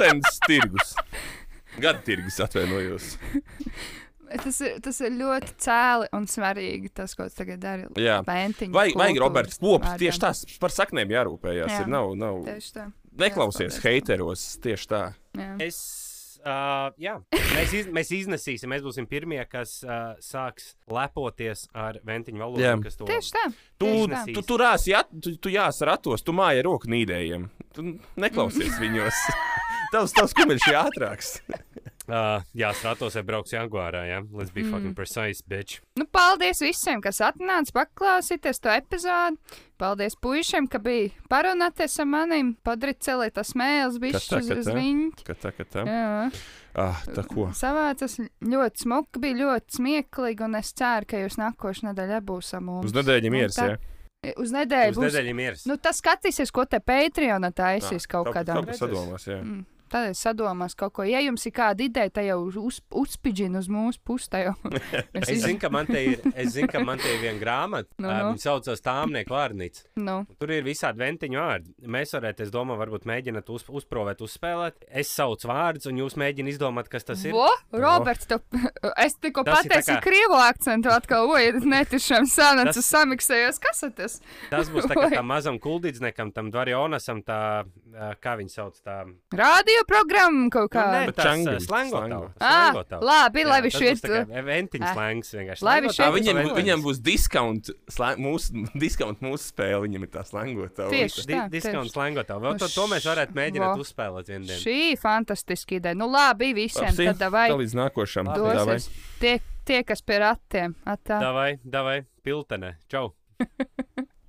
Piltens tirgus. Gada tirgus atvainojos. Tas ir, tas ir ļoti cēli un svarīgi, tas, ko tu tagad dari. Jā. Vai, vai kultūras Roberts vārdiem. tieši tās par saknēm jārūpējās? Jā. Ir, nav, nav, Tieši tā. neklausies Jā, heiteros tieši tā. Jā. Es, uh, jā, mēs, iz, mēs iznesīsim, mēs būsim pirmie, kas uh, sāks lepoties ar ventiņu valodu. Jā. kas to- Tieši tā. Tu, Tieši tā. tu, tu, rāsi, at, tu, tu jās ratos, tu māja roku nīdējiem. Tu neklausies viņos. Tavs, tavs kumeļš ir ātrāks. Uh, jā, stratos vai brauks Jaguārā, jā. Let's be Mm. fucking precise, bitch. Nu, paldies visiem, kas atnāca paklausīties to epizodi. Paldies puišiem, ka bija parunāties ar maniem. Padarīt celēt tas mēls, bija tā, uz, viņu. Ka tā, ka tā. Jā, Ah, tā ko? savācas ļoti smuki, bija ļoti smieklīgi, un es ceru, ka jūs nākošais nedēļa būsim mums. Uz nedēļu mieras, tā- jā. Uz nedēļu Uz būs. nedēļu miers. Nu, tas skatīsies, ko te Patreonā taisīs kaut kādā. kā sadomās, jā. Mm. Tad es sadomās kaut ko. Ja jums ir kāda ideja, tad jau uz, uzspiģina uz mūsu pusi. Es iz- zinu, ir, es zinu, ka man te ir viena grāmata. Nu, No, nu. no. Viņa saucas Tāmnieku vārnīca. Nu, Tur ir visādi ventiņu vārdi. Mēs varētu, es domāju, varbūt mēģināt uz, uzprovēt, uzspēlēt. Es saucu vārdus, un jūs mēģināt izdomāt, kas tas ir. Vo, Roberts, tu, es tikko ir pateicu kā- krievu akcentu atkal, oi, netiešām sanāca Tas- samiksējos, kas tas? Tas būs tā kā tam mazam kuldīdzniekam, tam Dvarionasam, tā, kā viņi sauc, tā. Radio programma kaut Nu, kā. nē, bet tas čangļi, slangotā. slango. Ah, labi, lai viņš ir. iet. Tā kā ventiņu Ah. slēngs vienkārši. Lai viņš slangotā, uz Viņam, viņam būs discount, slēng, mūsu, discount mūsu spēle, viņam ir tā slēngotā. Tieši. Tā, Diskonts tieši. slēngotā. Vēl Nu, to, to mēs varētu mēģināt uzspēlēt vienu dienu. Šī ir fantastiska ideja. Nu, labi, visiem tad vai Tā līdz nākošam. Davai. Tie, tie, kas pie ratiem. Atā. Davai, davai, piltenē. Čau!